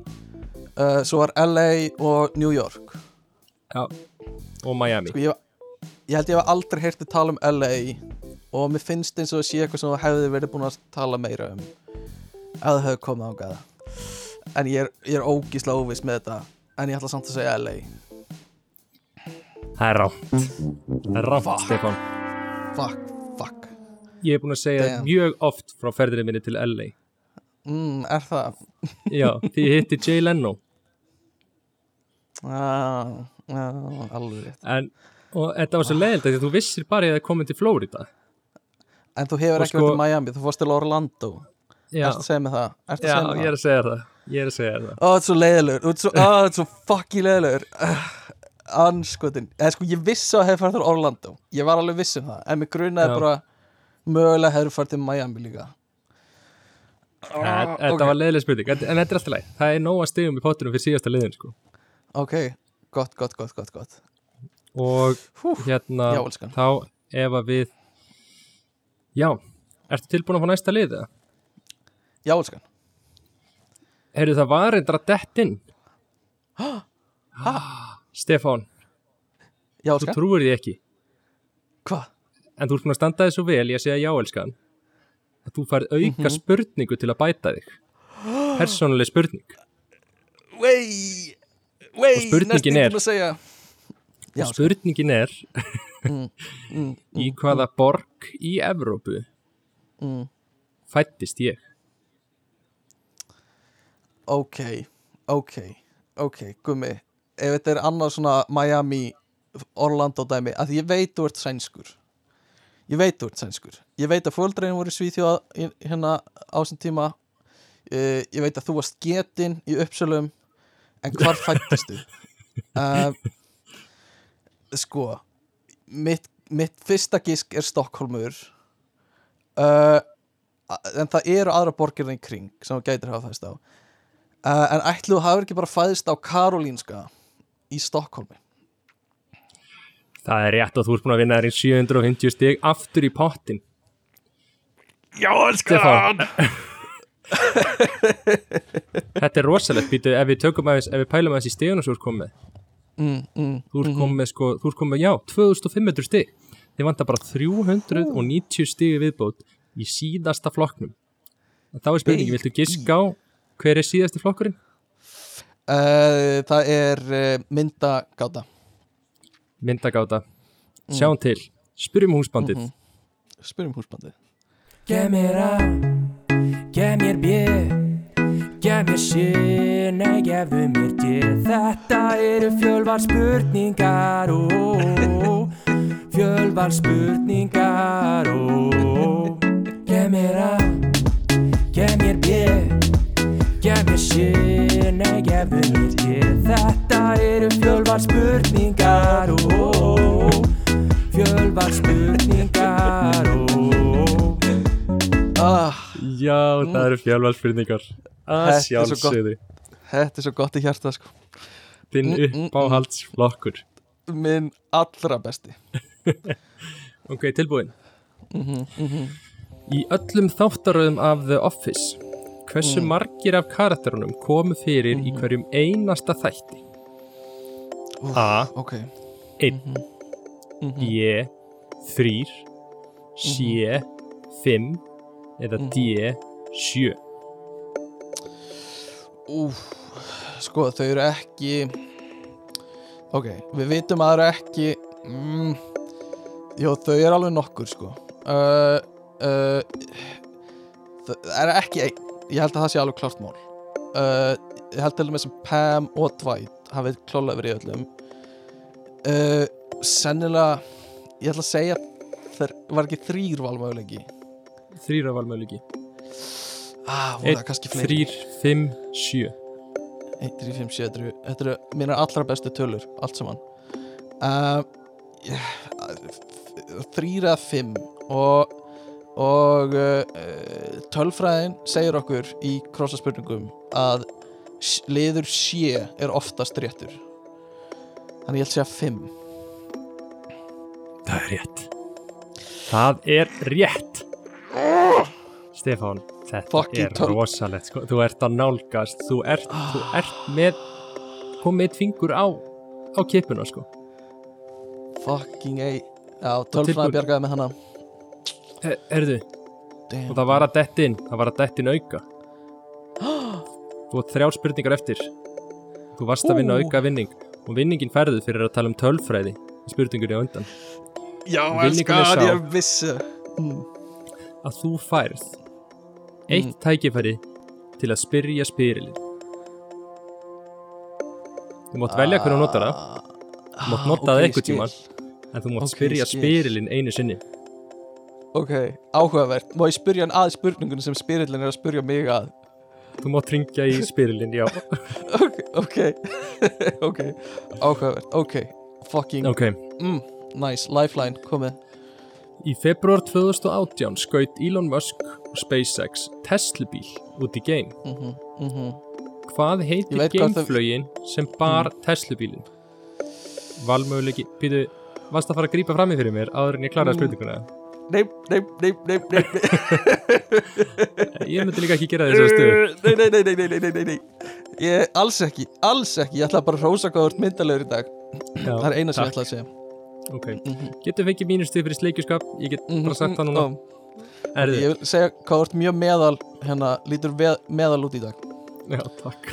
Uh, Svo var LA og New York. Já, og Miami. Sko, ég, ég held ég hef aldrei heyrt þið tala um LA Og mér finnst eins og að sé eitthvað sem hefði verið búin að tala meira um Ef það hefði komið ángað En ég er, ég er ógísla óviss með þetta En ég ætla samt að segja LA Það er rátt Það er rátt, Stefán. Fuck, fuck. Ég er búin að segja Damn. mjög oft frá ferðinni minni til LA mm, Er það? Já, því ég hitti Jay Leno. Já, já, alveg rétt. En, og þetta var svo leiðilt að þú vissir bara að ég hef komið til Flórida En þú hefur Og ekki sko- verið til Miami, þú fórst til Orlando. Já, Ertu að segja mig það? Ertu að já ég er að segja það Ég er að segja það. Ó, þetta er svo leiðilegur Ó, þetta er svo, ó, er fucking leiðilegur Anskotin Eða sko, ég vissi að hefur farið til Orlando. Ég var alveg viss um það En mér grunaði Já. bara Mögulega hefur farið til Miami líka. En, Þetta ok. var leiðileg spurning, en, en þetta er alltaf leið Það er nóga stigum í pottunum fyrir síðasta liðin sko. Ok, gott, gott, gott, gott, gott. Og Hú, hérna Já, elskan. Þá ef að við Já, ertu tilbúin að fá næsta lið? eða? Já, elskan Heyrðu það var eitthvað dett inn. Stefán, Já, þú elskan trúir því ekki. Hvað? En þú ert búin að standa þig svo vel Ég að segja já, elskan Að þú færð auka Mhm. spurningu til að bæta þig. Persónuleg spurning. Wey! Wey, Og spurningin er- að segja. Já, spurningin er mm, mm, Í hvaða borg í Evrópu mm. fættist ég? Ok, ok, ok, gummi. Ef þetta er annað svona Miami, Orlando dæmi að ég veit þú ert sænskur. Ég veit þú ert sænskur. Ég veit að fóldreinu voru í- hérna á þessum tíma. Uh, Ég veit að þú varst getinn í uppsölum. En hvar fættistu? uh, sko mitt, mitt fyrsta gísk er Stokkólmur uh, En það eru aðra borgirna í kring sem þú gætir hafa fæst á Uh, en ætlu þú hafur ekki bara fæðist á Karolínska í Stokkólmi Það er rétt og þú ert búin að vinna þér í 750 stig aftur í pottin Já, Stefán. Þetta er rosalegt. Býtu, ef við tökum aðeins, ef við pælum aðeins í stigunum sem þú ert komið með. Mm, mm, þú ert komið með sko, þú ert komið með, já, 2500 stig. Þið vantar bara 390 stig í viðbót í síðasta flokknum. En þá er spurningi, viltu giska á hver er síðasti flokkurinn? uh, Það er uh, myndagáta. Myndagáta, sjáum til. Spyrjum húsbandið. Mhm. Spyrjum húsbandið. Gef mér A, gef mér B, gef mér C, nei gefðu mér D Þetta eru fjölvar spurningar, ó, fjölvar spurningar, ó. Gef mér A, gef mér B, Gef mér sér, nei gefðu mér ég Þetta eru fjölvar spurningar oh, oh, oh. Fjölvar spurningar ah, Já, mm. það eru fjölvar spurningar. Að sjálfsögði Þetta er svo gott í hjarta sko. Þinn mm, mm, uppáhaldsflokkur. Mm. Minn allra besti. Ok, tilbúin. -hmm, -hmm. Í öllum þáttaröðum af The Office Hversu Mm. margir af karakterunum komu fyrir í Mhm. hverjum einasta þætti? A. Ok Einn. Mhm. Mhm. B. Þrýr C. Fimm eða. D. Sjö Úf, sko þau eru ekki ok, við vitum að það eru ekki mm, jó þau eru alveg nokkur sko uh, uh, það er ekki einn ég held að það sé alveg klart mál. Uh, ég held til dæmis sem Pam og Dwight hafið klálega verið í öllum. Uh, sennilega ég ætla að segja þeir var ekki þrýr valmöguleiki? Þrýra valmöðliki ah, voru það kannski fleiri? Þrýr, fimm, sjö. 1, 3, 5, 7, 3 Þetta eru mínar allra bestu tölur Allt saman. Uh, Þrýr eða fimm Og Og uh, Tölfræðin segir okkur Í krossaspurningum Að liður sé er oftast réttur. Þannig ég held segja fimm. Það er rétt. Það er rétt. Stefán Þetta Fucking er töl- rosalegt sko. Þú ert að nálgast Þú ert, þú Ah. ert með kom með eitt fingur á á kipuna sko. Fucking A. Já, tölfræðin bjargaði með hana er, Erðu, Damn. og það var að dettin það var að dettin auka Þú átt þrjár spurningar eftir Þú varst að vinna auka vinning og vinningin færðu fyrir að tala um tölfræði í spurningunni á undan Já, sá. ég vissi mm. að þú færð eitt tækifæri til að spyrja spyrilin Þú mátt velja hvernig þú notar það Þú mátt nota það Ah, skil. tímann en þú mátt Ok, spyrja skil. spyrilin einu sinni Ok, áhugavert. Má ég spyrja hann að spurningunum sem spyrillin er að spyrja mig að? Þú mátt ringja í spyrilin, já. Ok, ok. Ok, áhugavert. Ok, fucking Ok, mm, Nice, lifeline, komið. Í februar 2018 skaut Elon Musk og SpaceX Tesla-bíl út í geim. Mm -hmm, mm -hmm. Hvað heitir hvað það- geimflögin sem bar Tesla-bílin? Valmöguleiki, býtu Varst að fara að grípa fram í fyrir mér áður en ég kláraði Mm. spurninguna? Nei, Nei, nei, nei, nei, nei Ég myndi líka ekki gera þessu stöðu. Nei, nei, nei, nei, nei, nei, nei Ég, alls ekki, alls ekki. Ég ætla bara að rosa hvað þú ert myndalegur í dag. Já, Það er eina sem ég ætla að segja. Ok, mm -hmm. getur fengið mínustuð fyrir sleikjurskap Ég get bara mhm. sagt það núna. Erðu Ég vil segja hvað þú ert mjög meðal Hérna, lítur veð, meðal út í dag. Já, takk.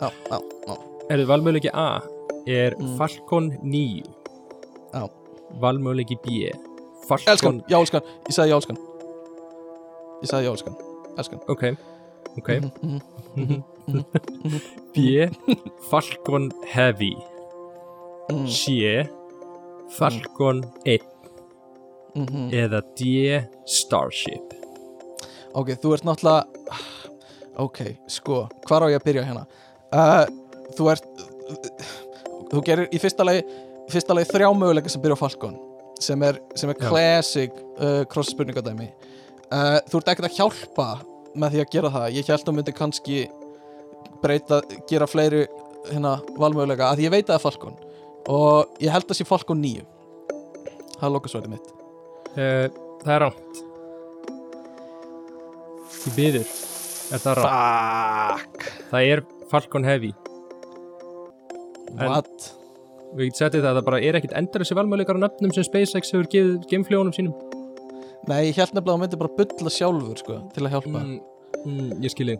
Já, já, já. Erðu, valmöðleiki A er mm. Falcon 9 Já. Valmöðleiki B er Falcon já, elskan, ég sagði já, elskan Ég sagði já, elskan Elskan Ok, ok. Mhm, mhm, B. Falcon Heavy. Mhm, C. Falcon 1 mhm. eða D. Starship. Ok, þú ert náttúrulega Ok, sko, hvar á ég að byrja hérna? Uh, Þú ert Þú gerir í fyrsta lagi fyrsta lagi þrjá möguleika sem byrja á Falcon sem er, sem er classic uh, cross spurningadæmi uh, Þú ert ekkert að hjálpa með því að gera það. Ég held að myndi kannski breyta, gera fleiri hérna valmöguleika, að ég veit að það er Falcon. Og ég held að sé Falcon 9 Það er lokasvælið mitt. Uh, Það er rámt Því byður Er það rámt? Það er Falcon Heavy. En- What? Við getum settið það að það bara er ekkit endur þessi valmöðleikar á nöfnum sem SpaceX hefur gefið geimfljónum sínum. Nei, ég held nefnilega að hún myndi bara bulla sjálfur sko, til að hjálpa. Mm, mm, Ég skilji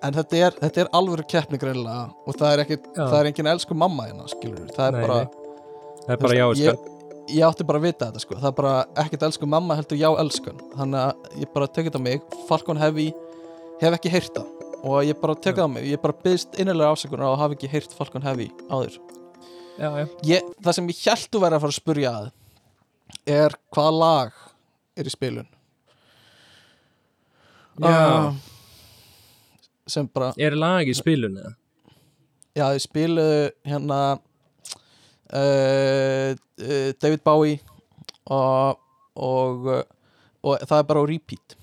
En þetta er, þetta er alvöru keppni greinilega og það er, ekki, Já. það er engin elsku mamma hérna, Það er Nei, bara, nei. Það er bara já, elskan. ég átti bara að vita þetta sko. Það er bara ekkert elsku mamma heldur já elskan. Þannig að ég bara tekið þetta á mig Falcon Heavy, hef ekki heyrt það. Og ég bara tekið það á mig, ég bara byggst innilega afsökunar á að hafa ekki heyrt Falcon Heavy áður Já, já ég, Það sem ég held að vera að fara að spurja að Er hvaða lag er í spilun Já, Ah, Sem bara er lag í spilun eða? Já, þau spiluðu hérna uh, uh, David Bowie og, og, uh, og það er bara á repeat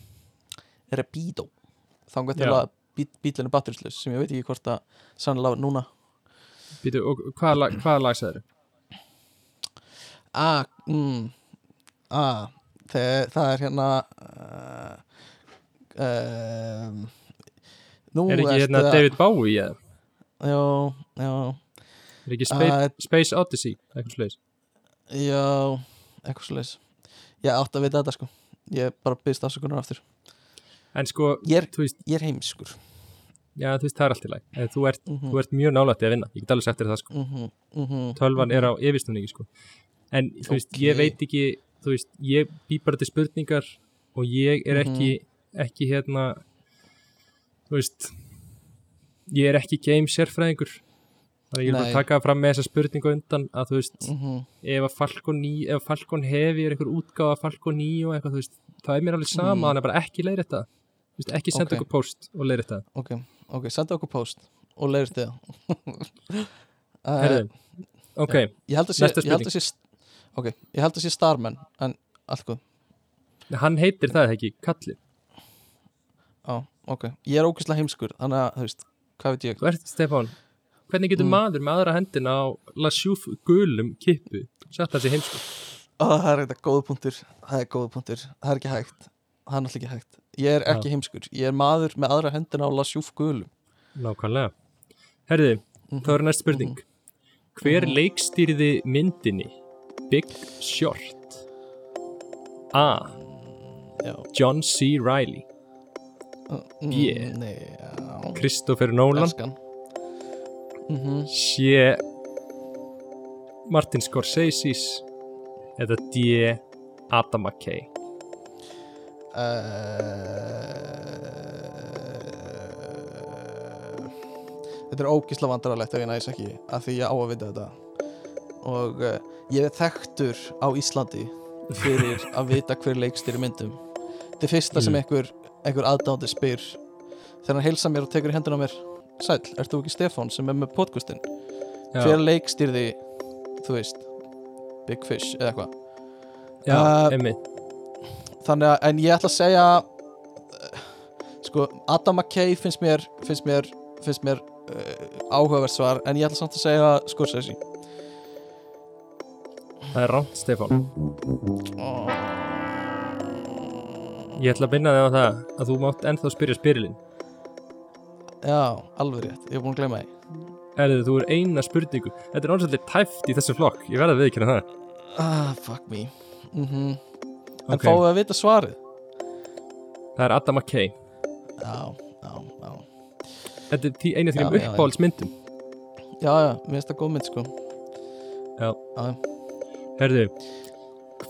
Repido þangað til Já. að bí, bílinn er batterislaus sem ég veit ekki hvort að sannlega núna Býtu, og hvaða lag, hvaða lag sagði ah, mm, ah, það, það er hérna uh, um, nú Er ekki hérna David Bowie eða? já, já, Er ekki Space, Uh, Space Odyssey, eitthvað sliðis já eitthvað leis ég átti að vita þetta sko. Ég bara byrst afsökunar aftur En sko, ég er, er heimskur já þú veist það er allt í lag En þú ert, mm þú ert mjög nálætti að vinna. Ég get alveg þér það sko. -hmm, mm -hmm, Tölvan er á yfirstunningi sko. En þú veist, Ok. ég veit ekki Þú veist, ég bý bara til spurningar Og ég er ekki, ekki hérna Þú veist Ég er ekki game sérfræðingur. Þannig að ég er bara að taka fram með þessa spurningu undan að þú veist, mm ef að Falcon 9 ef Falcon hefi er einhver útgáfa af Falcon 9 og eitthvað, þú veist, það er mér alveg sama Mm. þannig að bara ekki leiðir þetta ekki senda Ok. okkur post og leiðir þetta ok, ok, senda okkur post og leiðist þið uh, ok, ég held að sé, ég held að sé ok, ég held að sé Starman en allt góð, hann heitir það ekki Kalli, á, ok ég er ógæslega heimskur, þannig að, þú veist hvað veit ég, þú ert Stefán hvernig getur Mm. maður með aðra hendina á Lasjúf gulum kippu? Sett það sér heimsku Ó, það er þetta góða punktur það er góða punktur, það er ekki hægt það er náttúrulega ekki hægt, ég er ekki heimskur. Ég er maður með aðra hendina á lasjúf gulum nákvæmlega. Herði, Mhm, þá er næst spurning. Hver Mhm. leikstýrði myndinni Big Short? A. já. John C. Reilly. Mm, Yeah. nei, já, Christopher Nolan. Mm sé Martin Scorsese's eða D. Adam McKay Þetta er ógísla vandrarlegt ef ég næs ekki af því ég á að vita þetta. Og uh, ég er þekktur á Íslandi fyrir að vita hver leikstýri myndum. Þetta er fyrsta sem Mm. einhver, einhver aðdándi spyr. Þegar hann heilsa mér og tekur í hendina á mér Sæll, ert þú ekki Stefán sem er með podcastin? Hver leikstýrði, þú veist Big Fish eða eitthvað? Já, Uh, einmitt þannig að, en ég ætla að segja uh, sko, Adam McKay finnst mér finnst mér, finnst mér uh, áhugavert svar, en ég ætla samt að segja Scorsese. Það er ránt Stefán. Oh. ég ætla að binna þig á það að þú mátt ennþá spyrja spyrilinn já, alveg rétt, ég er búin að gleyma því. Erðu þú er eina spurningu. Þetta er orðsvöldir tæft í þessum flokk. Ég verða að viðkynna það. Ah, fuck me. Mm en Ok. fáum við að vita svarið það er Adam McKay já, já, já þetta er þínum já, já. uppáhaldsmyndum já, já, mér finnst það góð mynd sko Já. já. herðu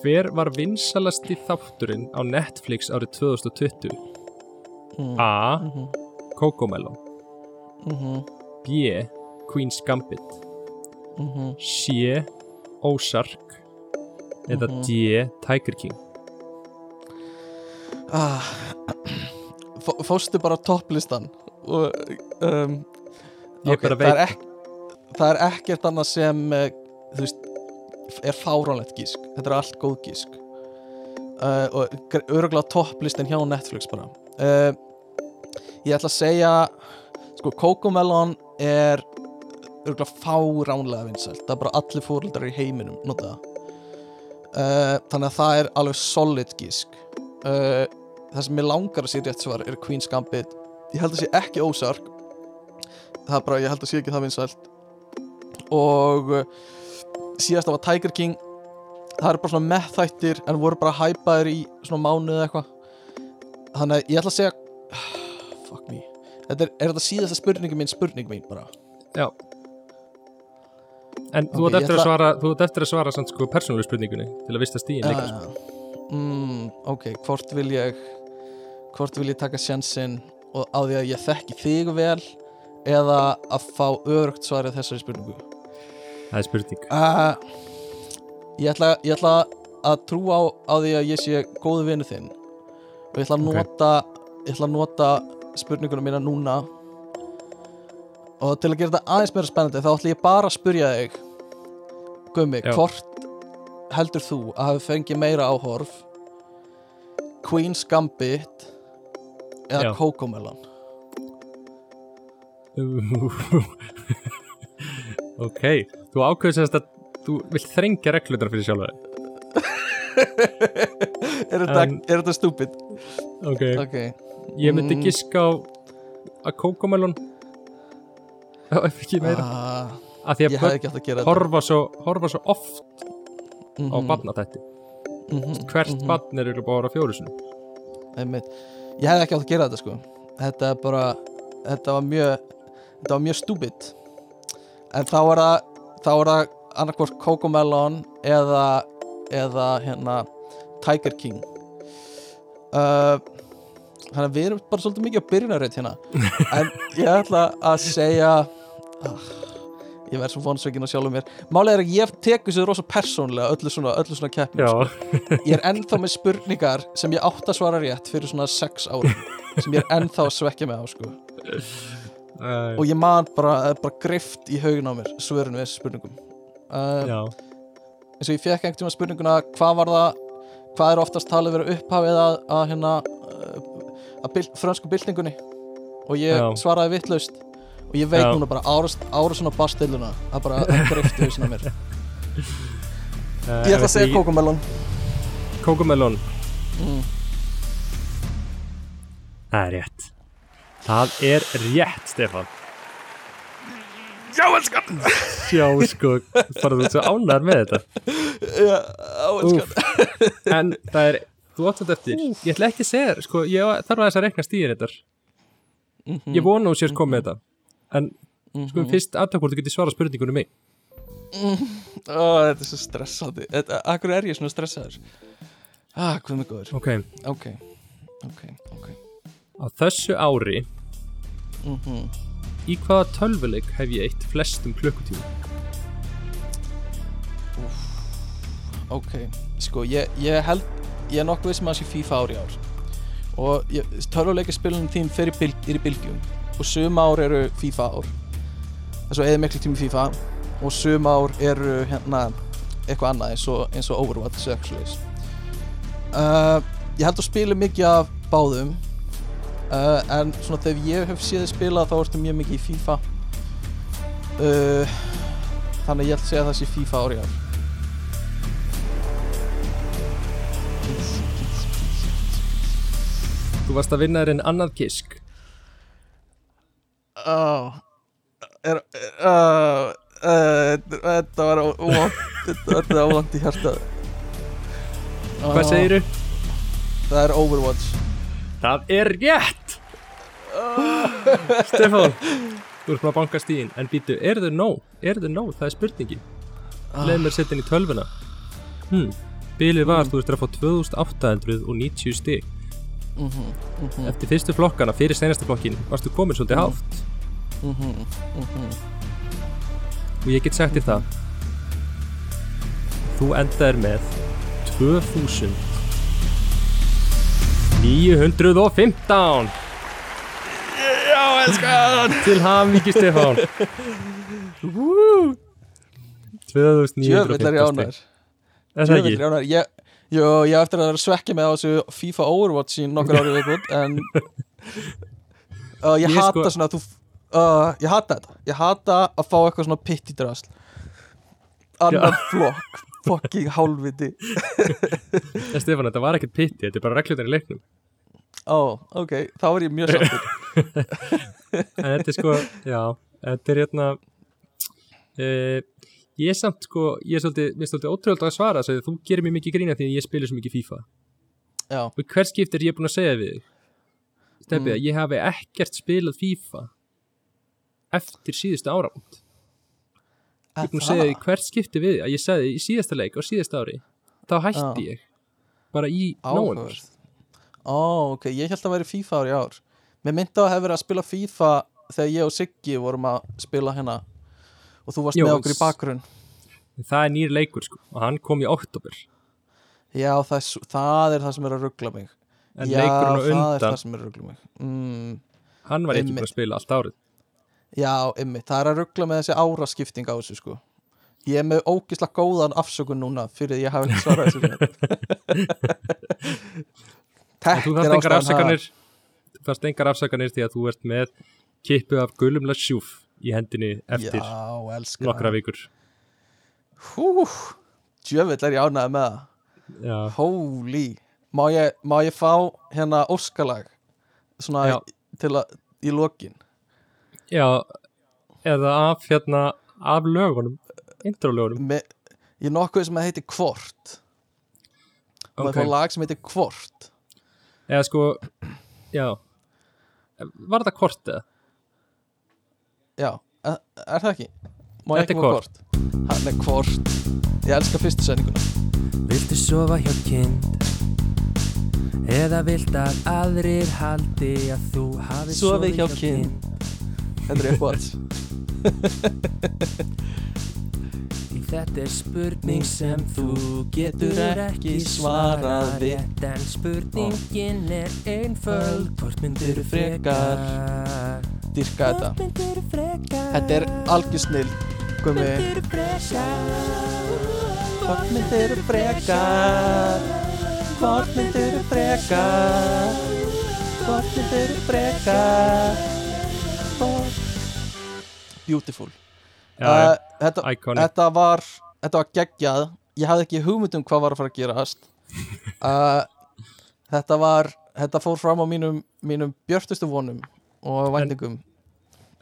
hver var vinsalasti þátturinn á Netflix árið 2020 Mm. A. Mhm, Cocomelon mhm, B. Queen's Gambit mhm. C. Ozark eða Mhm. D. Tiger King ah, fó- fórstu bara topplistan? Og um, Ég ok, bara það, er veit. ek, það er ekkert annað sem eh, þú veist er fáránlegt gísk, þetta er allt góð gísk. Uh, og öruglega topplistin hjá Netflix bara. Uh, ég ætla að segja sko Cocomelon er öruglega fáránlega vinsælt. Það er bara allir fóreldrar í heiminum nota það. Uh, þannig að það er alveg solid gísk uh, það sem ég langar að sé rétt svar er Queen's Gambit. Ég held að sé ekki Ozark það er bara, ég held að sé ekki það vinsælt. Og uh, síðast var Tiger King. Það eru bara svona meðþættir en voru bara hæpaðir í svona mánuð eða eitthvað. Þannig að ég ætla að segja fuck me. Þetta er, er þetta síðasta spurningi mín spurning mín bara? Já. En þú Ok, ert ég eftir að ætla- svara þú ert eftir að svara samt sko persónulegu spurningunni til að vista stíðin líka sko. uh, mm, ok, hvort vil ég hvort vil ég taka sjansinn og á því að ég þekki þig vel eða að fá örugt svarið þessari spurningu? Það er spurning. Uh, ég, ætla, ég ætla að trúa á, á því að ég sé góðu vinnu þinn. Og ég ætla að nota ég ætla að nota spurningunum mína núna. Og til að gera þetta aðeins meira spennandi þá ætla ég bara að spyrja þig Gummi, Já. hvort heldur þú að hafi fengið meira áhorf Queen's Gambit eða Já. kókomelon ok, þú ákveður semst að þú vilt þrengja reglunar fyrir sjálfa þig er þetta, En- er þetta stúpid? ok, ok, ég myndi Mm. giska á að kókomelon ef ekki meira. Ah, að því að horfa svo, horfa svo oft þetta á barnatætti -hmm. hvert barn er eiginlega bara fjóru sinum Einmitt. ég hefði ekki átt að gera þetta sko. Þetta er bara þetta var mjög þetta var mjög stúbid en þá er það þá er það annarkvort Cocomelon eða eða hérna Tiger King. Uh, þannig að við erum bara svolítið mikið á byrjunarreit hérna. En ég ætla að segja ah, ég verð svo vonsveikin á sjálfum mér. Málega er að ég teku sér rosa persónlega öllu svona, öllu svona keppnum já, ég er ennþá með spurningar sem ég átt að svara rétt fyrir svona 6 árum sem ég er ennþá að svekja mig á sko. og ég man bara, bara grift í haugun á mér svörun við þessu spurningum. Já. eins og ég fekk einhvern tíma spurninguna hvað var það, hvað er oftast talið vera upphafið að, að hérna að bil, frönsku byltingunni? Og ég Já. svaraði vittlaust og ég veit Já. núna bara árast svona bastilluna að bara hausinn á mér. Uh, ég ætla að segja kókumelon kókomelon. Mm. Það er rétt. Það er rétt, Stefan já, elskan. Já, sko, bara þú svo ánæður með þetta. Já, elskan. En það er, þú átt þetta eftir. Ég ætla ekki að segja, sko, ég þarf að þess að rekna stíðin þetta Mhm. Ég vona þú sést komið með þetta En, sko, Mhm. fyrst aðtöku hvort þú getur svarað spurningunum mig Ó, þetta er svo stressandi. Akkur er ég svona stressaður? Ah, hvað með góður. Ok, Ok, ok, ok. Á þessu ári mm Í hvaða tölvuleik hef ég eitt flestum klukkutíma? Ok, sko, ég, ég held Ég er nokkuð sem að sé FIFA ár í ár. Og törfuleikaspilunum þín bil, er í bylgjum Og sum ár eru FIFA ár. Þess að eða miklu tími FIFA. Og sum ár eru hérna Eitthvað annað eins og, eins og Overwatch uh, Ég held að spila mikið af báðum. Uh, En svona þegar ég hef séð spila Þá ertu mjög mikið í FIFA. Uh, Þannig ég held að segja að það sé FIFA ár í ár Þú varst að vinna þér en annað gisk Oh, er, uh, uh, þetta var óvant þetta var óvant í hjartað Hvað segirðu? Það er Overwatch Það er rétt Stefán Þú ert bara að banka stíðin En býtu, er þau nóg? Er þau nóg? Það er spurningin Leð mér setja inn í tölvuna hm. Bilið var, þú ert að fá 2890 stig mm -hmm, Eftir fyrstu flokkana, fyrir senasta flokkin Varstu komin svolítið hátt mm -hmm, Og ég get sagt þér það Þú endaðir með 2000 915 Já, elskan Til hamingi Stefán Woo! 2915 Jöfnvillar í ánær stig. Er það ekki? Ég, jó, ég eftir að vera að svekja mig á þessu FIFA Overwatch í nokkur árið viðbútt En uh, Ég Ég hata sko- svona þú uh, Ég hata þetta. Ég hata að fá eitthvað svona pitt í drasl. Annar flokk Fucking hálfviti. En Stefán, þetta var ekkert pitti, þetta er bara reglutar í leiknum. Ó, ok, þá er ég mjög sáttur. En þetta er sko, já Þetta er hérna uh, Ég er samt sko Ég er svolítið, mér er svolítið ótrúlega að svara þess að þú gerir mér mikið grína því að ég spilir svo mikið FIFA. Já, Og hver skipt er ég búin að segja við Stefið, Mm. ég hafi ekkert spilað FIFA Eftir síðustu áramót. Ég er búin að segja því hvert skipti við að ég sagði í síðasta leik á síðasta ári Þá hætti ég. Bara í áhugavert. Ó, ok, ég held að væri FIFA ár í ár. Mér myndi að hafa verið að spila FIFA þegar ég og Siggi vorum að spila hérna og þú varst Jó, með okkur í bakgrunn. Það er nýr leikur sko og hann kom í oktober Já, það er, það er það sem er að ruggla mig. En Já, leikurinn á það undan, það sem er að ruggla mig. Mm, hann var ekki búin að spila allt árið Já, ymmið, það er að ruggla með þessi áraskipting á þessu sko. Ég er með ógislega góðan afsökun núna fyrir því ég hafi ekki svarað þessu En þú þarft engar ha. afsakanir fannst engar afsakanir því að þú ert með kippu af gulum lasjúf í hendinni eftir Já, nokkra vikur. Hú, djöfull er ég ánægði með það. Já, Holy Má ég, má ég fá hérna óskalag? Svona Já. til að í lokin já eða af hérna af lögunum, intro-lögunum Me, Ég er nokkuð sem að heiti Hvort Og það Ok. er lag sem heitir Hvort eða sko, já var þetta kort eða? Já, er, er það ekki? Má ég ekki Hvort. Hvort? Hann er Hvort Ég elska fyrstu sendinguna Viltu sofa hjá kind Eða vilt að aðrir haldi að þú hafi Sofið sofið hjá kind. Þetta er uppáhalds þetta er spurning sem þú getur ekki svarað rétt En spurningin er einföld. Hvort myndir Frekar. Dyrka þetta? Hvort myndir frekar Þetta er algjör snill Gumi Hvort myndir frekar Hvort myndir frekar? Hvort myndir frekar? Hvort Beautiful. Já, uh, þetta, Iconic. þetta var Þetta var geggjað. Ég hafði ekki hugmynd um hvað var að fara að gerast. Uh, Þetta var Þetta fór fram á mínum, mínum björtustu vonum og væntingum.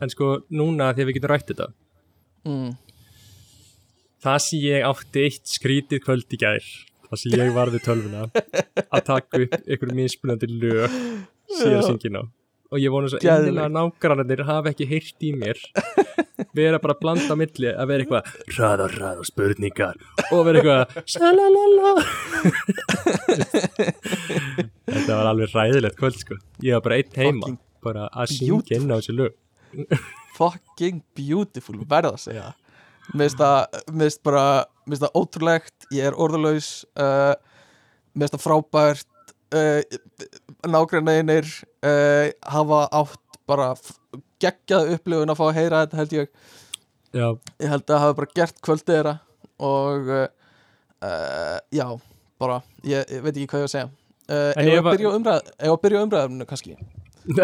en sko núna að við getum rætt þetta mm. það sem ég átti eitt skrítið kvöld í gær það sem ég var við tölvuna að taka upp einhverjum mismunandi lög síðan syngin á og ég vona svo einnig að nágrannir hafa ekki heyrt í mér. Vera bara að blanda á milli að vera eitthvað hraða hraða spurningar. Og vera eitthvað shalalala þetta var alveg ræðilegt kvöld sko. Ég var bara einn heima Fucking bara að syngja inn á þessu lög. Fucking beautiful verða að segja. Mér finnst það ótrúlegt ég er orðalaus uh, mér finnst það frábært uh, nágræneinir uh, hafa átt bara geggjað upplifun að fá að heyra þetta held ég. Já, ég held að hafa bara gert kvöldið þeirra og uh, já, bara ég, ég veit ekki hvað ég á að segja. En ég var- að byrja umræðinu kannski?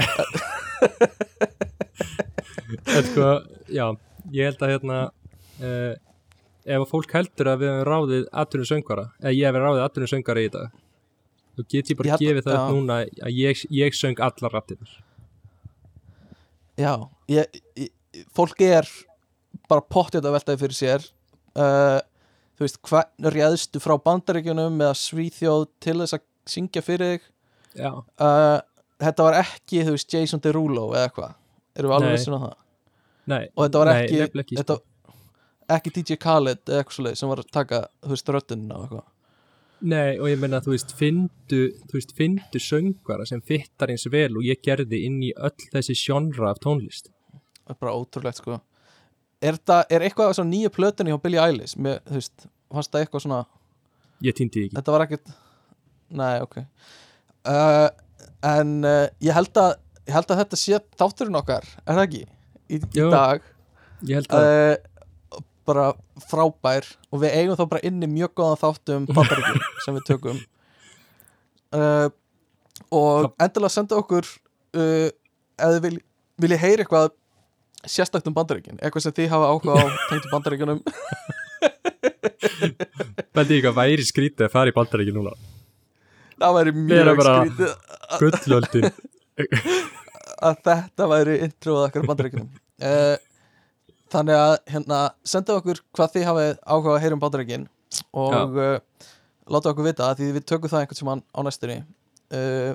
En sko, já ég held að hérna uh, ef að fólk heldur að við hefum ráðið atvinnum söngvara, eða ég hef ráðið atvinnum söngvara í þetta þá get ég bara held- gefið það já. núna að ég, ég söng allar rattir Já, ég, ég, fólk er bara pottið að veltaði fyrir sér. Uh, þú veist, hvern réðstu frá bandaríkjunum eða svíþjóð til þess að syngja fyrir þig? Já, uh, þetta var ekki, þú veist, Jason Derulo eða eitthvað, erum við alveg Nei. vissin á það? Nei, og þetta var nei, ekki, nefnilega ekki, sko. þetta, ekki DJ Khaled eða eitthvað sem var að taka, þú veist, röddunina og eitthvað nei, og ég menna þú veist, findu þú veist, findu söngvara sem fittar eins vel og ég gerði inn í öll þessi sjónra af tónlist. Það er bara ótrúlegt, sko. Er, þetta, er eitthvað svona nýju plötunni hjá Billie Eilish? Með, þú veist, fannst það eitthvað svona ég týndi ekki, þetta var ekkert nei, ok. Uh, en uh, ég held að ég held að þetta sé þátturinn okkar er það ekki, í, í dag. Ég held að uh, bara frábær og við eigum þá bara inni mjög góðan þáttum bandaríkjum sem við tökum. Uh, og endilega senda okkur uh, ef þið vil, vilja heyra eitthvað sérstakt um bandaríkin eitthvað sem þið hafa áhuga á tengdu bandaríkjunum. Beldi ég hvað væri skrítið að fara í bandaríki núna. Það væri mjög skrítið Gullöldin. Að þetta væri introð okkar bandaríkjunum. Uh, þannig að hérna senda okkur hvað þið hafið áhuga að heyra um bandaríkin og uh, láta okkur vita því við tökum það einhvern sem á næstunni. Uh,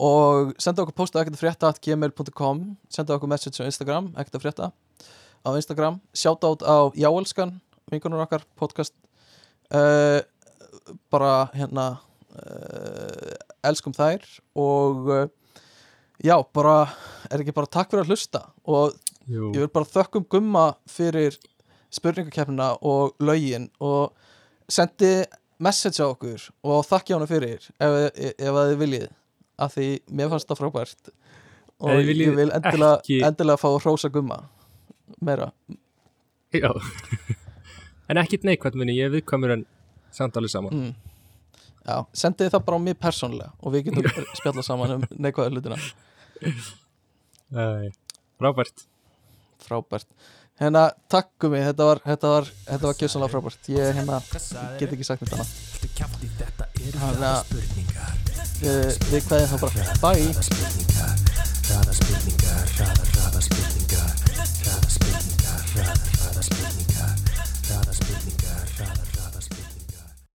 og senda okkur posta ekkert að frétta at gmail.com senda okkur message á Instagram ekkert að frétta á Instagram. Shoutout á Jáelskan vingunum okkar podcast. Uh, bara hérna uh, elskum þær og uh, já, bara er ekki bara takk fyrir að hlusta og Jú, ég vil bara þökkum gumma fyrir spurningakeppnina og lögin og sendi message á okkur og þakki hana fyrir ef, ef, að þið viljið af því mér fannst það frábært. Og ég vil endilega, ekki- endilega fá hrósa gumma meira. Já. En ekkit neikvæmt minni, ég viðkvæmur en samt alveg saman. Mm. Já, sendið það bara á mig persónlega og við getum spjallað saman um neikvæða hlutina. Æ, Frábært frábært. Hérna, takk um mig, þetta var þetta var, þetta var kjössanlega frábært. Ég hérna, get ekki sagt þetta? Spurningar? við, við kveðum þá bara, bye